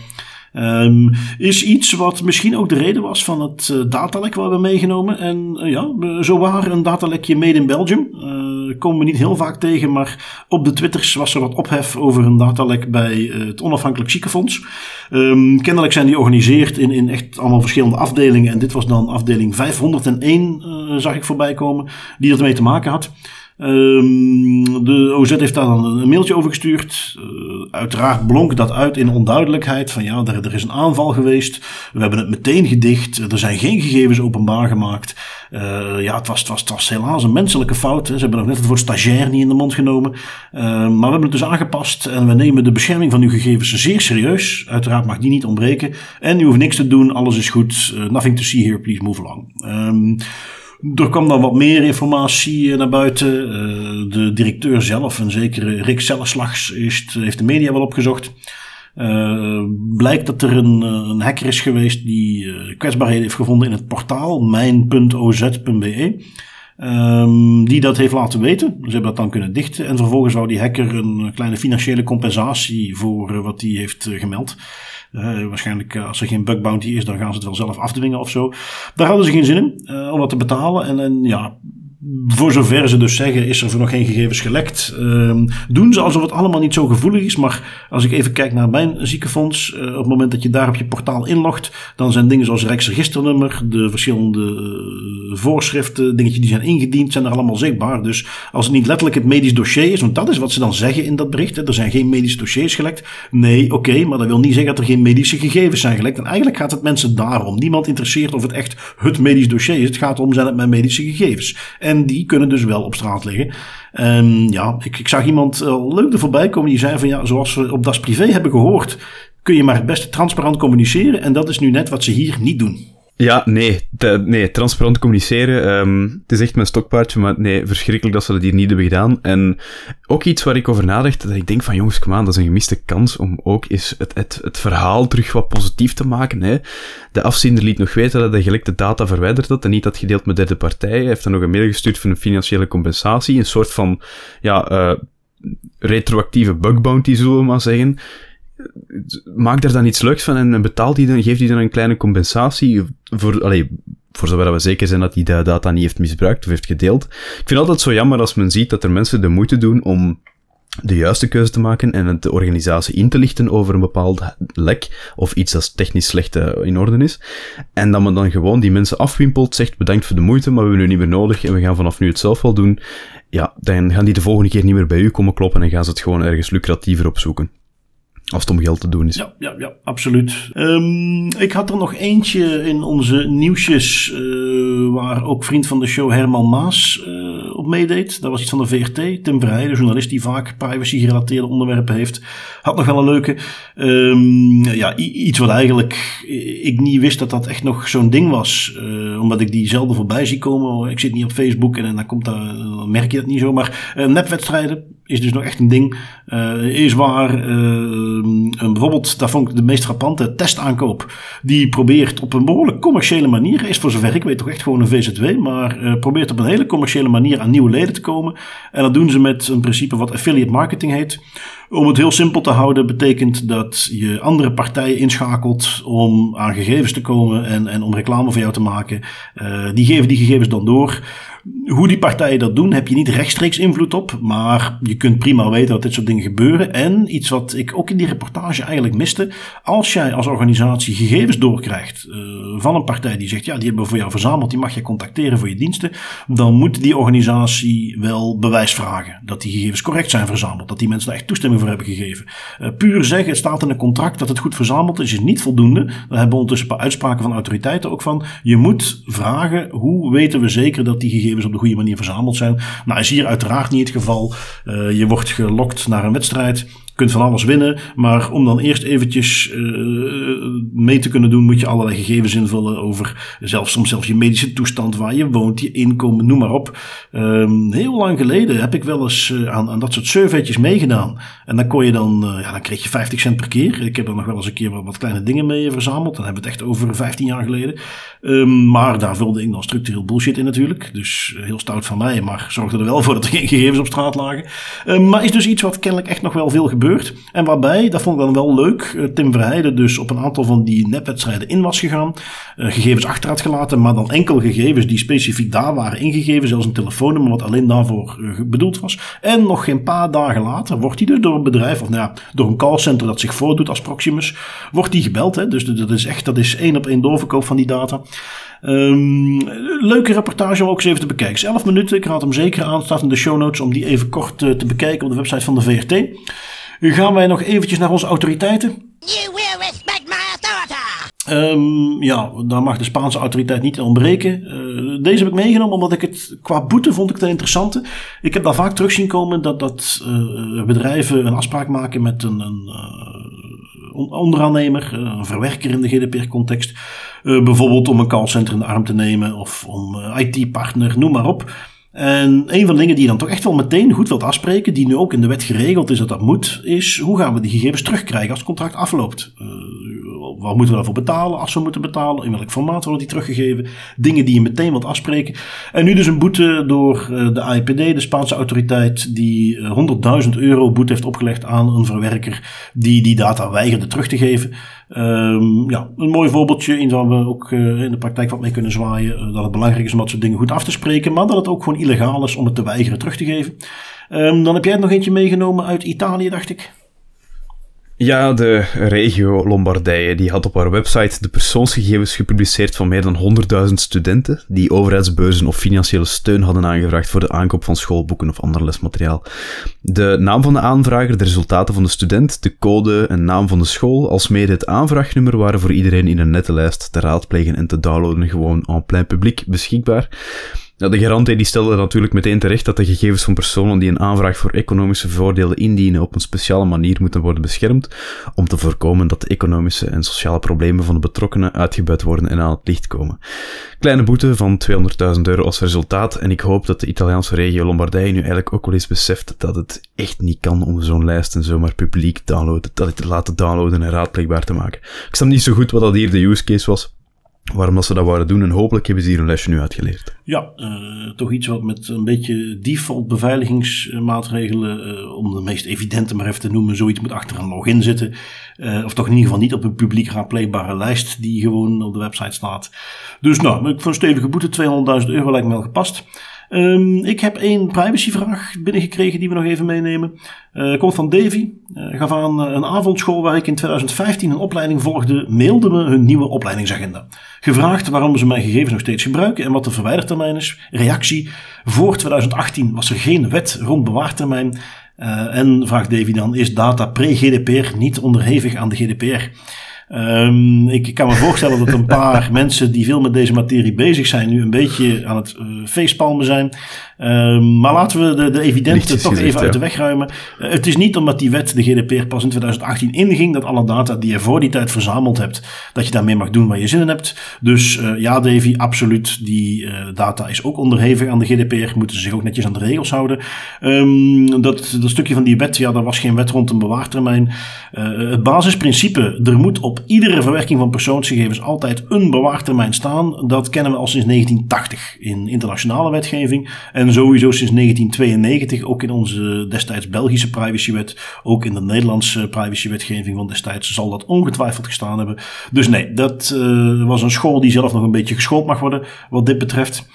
Um, is iets wat misschien ook de reden was van het uh, datalek waar we meegenomen. En uh, ja, zo waar een datalekje made in Belgium. Uh, komen we niet heel vaak tegen, maar op de Twitters was er wat ophef over een datalek bij het Onafhankelijk Ziekenfonds. Um, kennelijk zijn die georganiseerd in, in echt allemaal verschillende afdelingen. En dit was dan afdeling 501, zag ik voorbij komen, die ermee te maken had. Um, de OZ heeft daar dan een mailtje over gestuurd. Uh, uiteraard blonk dat uit in onduidelijkheid. Van ja, er, er, is een aanval geweest. We hebben het meteen gedicht. Er zijn geen gegevens openbaar gemaakt. Uh, ja, het was, het, was, helaas een menselijke fout. Ze hebben nog net het woord stagiair niet in de mond genomen. Uh, maar we hebben het dus aangepast. En we nemen de bescherming van uw gegevens zeer serieus. Uiteraard mag die niet ontbreken. En u hoeft niks te doen. Alles is goed. nothing to see here. Please move along. Um, er kwam dan wat meer informatie naar buiten. Uh, de directeur zelf, een zekere Rick Selleslags, heeft de media wel opgezocht. Blijkt dat er een, een, hacker is geweest die kwetsbaarheden heeft gevonden in het portaal mijn.oz.be. Um, die dat heeft laten weten. Ze hebben dat dan kunnen dichten. En vervolgens wou die hacker een kleine financiële compensatie voor wat hij heeft gemeld. Uh, waarschijnlijk uh, als er geen bug bounty is, dan gaan ze het wel zelf afdwingen of zo. Daar hadden ze geen zin in uh, om dat te betalen. En, en ja, voor zover ze dus zeggen, is er voor nog geen gegevens gelekt. Uh, doen ze alsof het allemaal niet zo gevoelig is. Maar als ik even kijk naar mijn ziekenfonds, uh, op het moment dat je daar op je portaal inlogt, dan zijn dingen zoals Rijksregisternummer, de verschillende uh, voorschriften, dingetjes die zijn ingediend, zijn er allemaal zichtbaar. Dus als het niet letterlijk het medisch dossier is, want dat is wat ze dan zeggen in dat bericht, hè, er zijn geen medische dossiers gelekt. Nee, oké, maar dat wil niet zeggen dat er geen medische gegevens zijn gelekt. En eigenlijk gaat het mensen daarom. Niemand interesseert of het echt het medisch dossier is. Het gaat om, zijn het mijn medische gegevens. En die kunnen dus wel op straat liggen. En ja, ik, ik zag iemand uh, leuk er voorbij komen die zei van ja, zoals we op Das Privé hebben gehoord, kun je maar het beste transparant communiceren. En dat is nu net wat ze hier niet doen. Ja, nee, nee, transparant communiceren. Um, het is echt mijn stokpaardje, maar nee, verschrikkelijk dat ze dat hier niet hebben gedaan. En ook iets waar ik over nadacht, dat ik denk van jongens, kom aan, dat is een gemiste kans om ook eens het, het, het verhaal terug wat positief te maken. Hè. De afzender liet nog weten dat hij gelekte data verwijderd had en niet had gedeeld met derde partijen. Hij heeft dan nog een mail gestuurd voor een financiële compensatie, een soort van, ja, uh, retroactieve bug bounty, zullen we maar zeggen maak daar dan iets leuks van en betaalt die dan, geeft die dan een kleine compensatie voor, allee, voor zover we zeker zijn dat hij de data niet heeft misbruikt of heeft gedeeld. Ik vind altijd zo jammer als men ziet dat er mensen de moeite doen om de juiste keuze te maken en de organisatie in te lichten over een bepaald lek of iets dat technisch slecht eh, in orde is. En dat men dan gewoon die mensen afwimpelt, zegt bedankt voor de moeite, maar we hebben nu niet meer nodig en we gaan vanaf nu het zelf wel doen. Ja, dan gaan die de volgende keer niet meer bij u komen kloppen en gaan ze het gewoon ergens lucratiever opzoeken. Als het om geld te doen is. Ja, ja, ja absoluut. Um, ik had er nog eentje in onze nieuwsjes. Uh, waar ook vriend van de show Herman Maas uh, op meedeed. Dat was iets van de VRT. Tim Verheij, de journalist die vaak privacy-gerelateerde onderwerpen heeft. Had nog wel een leuke. Um, ja, iets wat eigenlijk ik niet wist dat dat echt nog zo'n ding was. Uh, omdat ik die zelden voorbij zie komen. Ik zit niet op Facebook en dan, komt dat, dan merk je dat niet zo. Maar nepwedstrijden is dus nog echt een ding. is waar Ehm, bijvoorbeeld, daar vond ik de meest frappante testaankoop. Die probeert op een behoorlijk commerciële manier, is voor zover ik weet toch echt gewoon een VZW, maar uh, probeert op een hele commerciële manier aan nieuwe leden te komen. En dat doen ze met een principe wat affiliate marketing heet. Om het heel simpel te houden, betekent dat je andere partijen inschakelt om aan gegevens te komen en, en om reclame voor jou te maken. Die geven die gegevens dan door. Hoe die partijen dat doen, heb je niet rechtstreeks invloed op. Maar je kunt prima weten dat dit soort dingen gebeuren. En iets wat ik ook in die reportage eigenlijk miste. Als jij als organisatie gegevens doorkrijgt uh, van een partij die zegt: ja, die hebben we voor jou verzameld, die mag je contacteren voor je diensten. Dan moet die organisatie wel bewijs vragen dat die gegevens correct zijn verzameld. Dat die mensen daar echt toestemming voor hebben gegeven. Uh, puur zeggen, het staat in een contract dat het goed verzameld is, is niet voldoende. Daar hebben we ondertussen een paar uitspraken van autoriteiten ook van. Je moet vragen: hoe weten we zeker dat die gegevens op de goede manier verzameld zijn. Nou, is hier uiteraard niet het geval. Uh, je wordt gelokt naar een wedstrijd kunt van alles winnen. Maar om dan eerst eventjes uh, mee te kunnen doen, moet je allerlei gegevens invullen over zelfs soms zelfs je medische toestand, waar je woont, je inkomen, noem maar op. Um, heel lang geleden heb ik wel eens uh, aan, aan dat soort surveytjes meegedaan. En dan kon je dan, ja, dan kreeg je 50 cent per keer. Ik heb er nog wel eens een keer wat, kleine dingen mee verzameld. Dan hebben we het echt over 15 jaar geleden. Um, maar daar vulde ik dan structureel bullshit in natuurlijk. Dus heel stout van mij, maar zorgde er wel voor dat er geen gegevens op straat lagen. Um, maar is dus iets wat kennelijk echt nog wel veel gebeurt. En waarbij, dat vond ik dan wel leuk, eh, Tim Verheijden dus op een aantal van die nepwedstrijden in was gegaan. Uh, gegevens achter had gelaten, maar dan enkel gegevens die specifiek daar waren ingegeven. Zelfs een telefoonnummer wat alleen daarvoor uh, bedoeld was. En nog geen paar dagen later wordt hij dus door een bedrijf, of nou ja, door een callcenter dat zich voordoet als Proximus, wordt hij gebeld. Hè? Dus dat is echt, dat is één op één doorverkoop van die data. Um, leuke reportage om ook eens even te bekijken. 11 minuten, ik raad hem zeker aan. Staat in de show notes om die even kort te bekijken op de website van de VRT. Gaan wij nog eventjes naar onze autoriteiten? You will respect my authority. Um, ja, daar mag de Spaanse autoriteit niet ontbreken. Uh, deze heb ik meegenomen omdat ik het qua boete vond ik het interessante. Ik heb daar vaak terug zien komen dat, dat uh, bedrijven een afspraak maken met een, een uh, onderaannemer, een verwerker in de GDPR-context. bijvoorbeeld om een callcenter in de arm te nemen of om IT-partner, noem maar op. En een van de dingen die je dan toch echt wel meteen goed wilt afspreken, die nu ook in de wet geregeld is dat dat moet, is hoe gaan we die gegevens terugkrijgen als het contract afloopt? Uh, wat moeten we daarvoor betalen als we moeten betalen? In welk formaat worden die teruggegeven? Dingen die je meteen wilt afspreken. En nu dus een boete door uh, de AIPD, de Spaanse autoriteit, die 100.000 uh, euro boete heeft opgelegd aan een verwerker die die data weigerde terug te geven. Um, ja, een mooi voorbeeldje in waar we ook uh, in de praktijk wat mee kunnen zwaaien. Uh, dat het belangrijk is om dat soort dingen goed af te spreken, maar dat het ook gewoon illegaal is om het te weigeren terug te geven. Um, dan heb jij nog eentje meegenomen uit Italië, dacht ik. Ja, de regio Lombardije die had op haar website de persoonsgegevens gepubliceerd van meer dan 100.000 studenten die overheidsbeurzen of financiële steun hadden aangevraagd voor de aankoop van schoolboeken of ander lesmateriaal. De naam van de aanvrager, de resultaten van de student, de code en naam van de school, alsmede het aanvraagnummer waren voor iedereen in een nette lijst te raadplegen en te downloaden gewoon en plein publiek beschikbaar. De garant die stelde natuurlijk meteen terecht dat de gegevens van personen die een aanvraag voor economische voordelen indienen op een speciale manier moeten worden beschermd, om te voorkomen dat de economische en sociale problemen van de betrokkenen uitgebuit worden en aan het licht komen. Kleine boete van 200.000 euro als resultaat en ik hoop dat de Italiaanse regio Lombardije nu eigenlijk ook wel eens beseft dat het echt niet kan om zo'n lijst en zomaar publiek downloaden, dat te laten downloaden en raadpleegbaar te maken. Ik snap niet zo goed wat dat hier de use case was, waarom dat ze dat wouden doen. En hopelijk hebben ze hier een lesje nu uitgeleerd. Ja, uh, toch iets wat met een beetje default beveiligingsmaatregelen, uh, om de meest evidente maar even te noemen, zoiets moet achter een login zitten. Uh, of toch in ieder geval niet op een publiek raadpleegbare lijst die gewoon op de website staat. Dus nou, voor een stevige boete 200.000 euro lijkt me wel gepast. Um, ik heb één privacyvraag binnengekregen die we nog even meenemen. Uh, komt van Davy. Uh, gaf aan een avondschool waar ik in 2015 een opleiding volgde, mailde me hun nieuwe opleidingsagenda. Gevraagd waarom ze mijn gegevens nog steeds gebruiken en wat de verwijdertermijn is. Reactie: voor 2018 was er geen wet rond bewaartermijn. Uh, en vraagt Davy dan: is data pre-GDPR niet onderhevig aan de GDPR? Um, ik kan me voorstellen dat een paar mensen die veel met deze materie bezig zijn, nu een beetje aan het uh, feestpalmen zijn. Um, maar laten we de, de evidente toch even uit de weg ruimen. Uh, het is niet omdat die wet, de GDPR, pas in 2018 inging, dat alle data die je voor die tijd verzameld hebt, dat je daarmee mag doen waar je zin in hebt. Dus uh, ja, Davy, absoluut. Die data is ook onderhevig aan de GDPR, moeten ze zich ook netjes aan de regels houden. Um, dat, dat stukje van die wet, ja, daar was geen wet rond een bewaartermijn. het basisprincipe, er moet op iedere verwerking van persoonsgegevens altijd een bewaartermijn staan. Dat kennen we al sinds 1980 in internationale wetgeving. En sowieso sinds 1992 ook in onze destijds Belgische privacywet. Ook in de Nederlandse privacywetgeving van destijds zal dat ongetwijfeld gestaan hebben. Dus nee, dat uh, was een school die zelf nog een beetje geschoold mag worden wat dit betreft.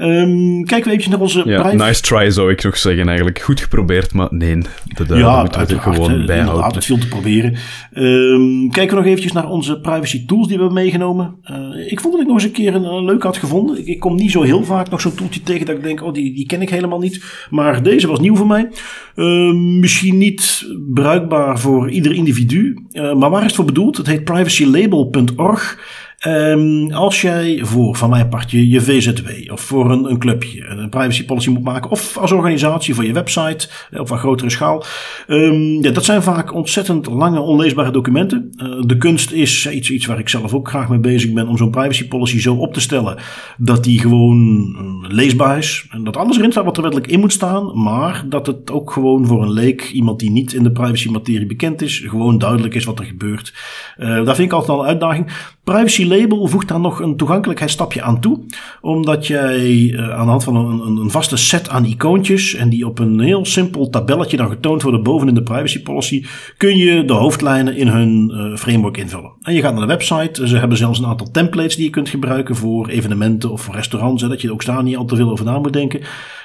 Um, kijken we even naar onze ja, Nice try zou ik nog zeggen eigenlijk. Goed geprobeerd, maar nee, dat ja, moeten we er gewoon bijhouden. het veel te proberen. Um, kijken we nog eventjes naar onze privacy tools die we hebben meegenomen. Uh, ik vond dat ik nog eens een keer een, een leuk had gevonden. Ik, ik, kom niet zo heel vaak nog zo'n toeltje tegen dat ik denk, oh die, die ken ik helemaal niet. Maar deze was nieuw voor mij. Uh, misschien niet bruikbaar voor ieder individu. Uh, maar waar is het voor bedoeld? Het heet privacylabel.org. Um, als jij voor, van mijn partje, je VZW of voor een, een clubje een privacy policy moet maken, of als organisatie voor je website eh, op een grotere schaal, um, ja, dat zijn vaak ontzettend lange, onleesbare documenten. Uh, de kunst is iets, iets waar ik zelf ook graag mee bezig ben, om zo'n privacy policy zo op te stellen dat die gewoon uh, leesbaar is. En dat alles erin staat wat er wettelijk in moet staan, maar dat het ook gewoon voor een leek, iemand die niet in de privacy materie bekend is, gewoon duidelijk is wat er gebeurt. Uh, daar vind ik altijd al een uitdaging. Privacy Label voegt daar nog een toegankelijkheidsstapje aan toe. Omdat jij uh, aan de hand van een, een, vaste set aan icoontjes. en die op een heel simpel tabelletje dan getoond worden boven in de privacy policy. kun je de hoofdlijnen in hun uh, framework invullen. En je gaat naar de website. Ze hebben zelfs een aantal templates die je kunt gebruiken voor evenementen of voor restaurants. Hè, dat je ook daar niet al te veel over na moet denken.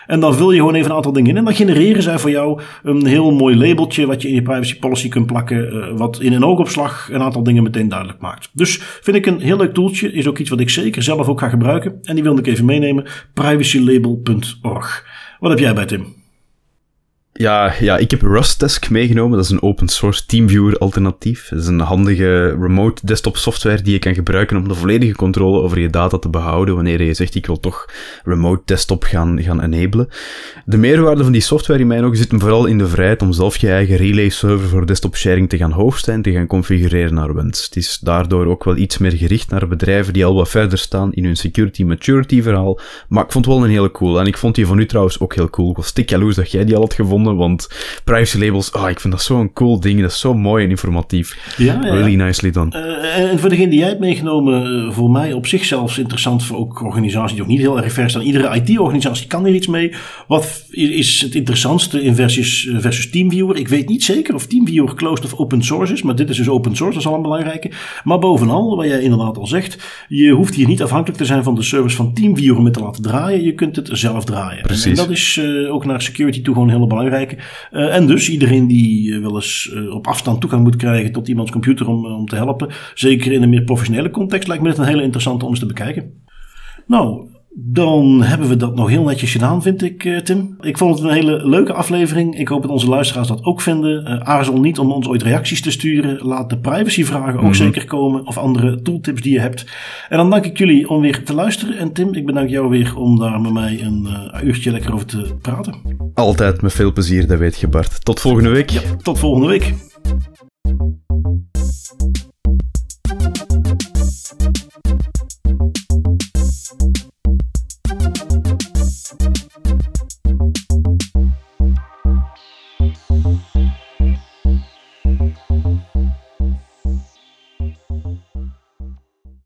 En dan vul je gewoon even een aantal dingen in. En dan genereren zij voor jou een heel mooi labeltje wat je in je privacy policy kunt plakken. Uh, wat in een oogopslag een aantal dingen meteen duidelijk maakt. Dus vind ik een heel leuk toeltje. Is ook iets wat ik zeker zelf ook ga gebruiken. En die wilde ik even meenemen. privacylabel.org. Wat heb jij bij Tim? Ja, ja, ik heb Rustdesk meegenomen. Dat is een open source TeamViewer alternatief. Dat is een handige remote desktop software die je kan gebruiken om de volledige controle over je data te behouden wanneer je zegt ik wil toch remote desktop gaan, gaan enablen. De meerwaarde van die software in mijn ogen zit hem vooral in de vrijheid om zelf je eigen relay server voor desktop sharing te gaan hosten en te gaan configureren naar wens. Het is daardoor ook wel iets meer gericht naar bedrijven die al wat verder staan in hun security maturity verhaal. Maar ik vond het wel een hele cool. En ik vond die van u trouwens ook heel cool. Ik was stik jaloers dat jij die al had gevonden want privacy labels, oh, ik vind dat zo'n cool ding. Dat is zo mooi en informatief. Ja, ja. Really nicely done. Uh, en voor degene die jij hebt meegenomen, uh, voor mij op zich zelfs interessant voor ook organisaties die ook niet heel erg ver staan. Iedere IT-organisatie kan er iets mee. Wat is het interessantste in versus, uh, versus TeamViewer? Ik weet niet zeker of TeamViewer closed of open source is, maar dit is dus open source, dat is al een belangrijke. Maar bovenal, wat jij inderdaad al zegt, je hoeft hier niet afhankelijk te zijn van de service van TeamViewer om het te laten draaien. Je kunt het zelf draaien. Precies. En dat is ook naar security toe gewoon heel belangrijk. Uh, en dus iedereen die uh, wel eens uh, op afstand toegang moet krijgen tot iemands computer om, om te helpen, zeker in een meer professionele context, lijkt me dit een hele interessante om eens te bekijken. Nou, Dan hebben we dat nog heel netjes gedaan, vind ik, eh, Tim. Ik vond het een hele leuke aflevering. Ik hoop dat onze luisteraars dat ook vinden. Uh, aarzel niet om ons ooit reacties te sturen. Laat de privacyvragen ook mm -hmm. zeker komen. Of andere tooltips die je hebt. En dan dank ik jullie om weer te luisteren. En Tim, ik bedank jou weer om daar met mij een uh, uurtje lekker over te praten. Altijd met veel plezier, dat weet je Bart. Tot volgende week. Ja, tot volgende week.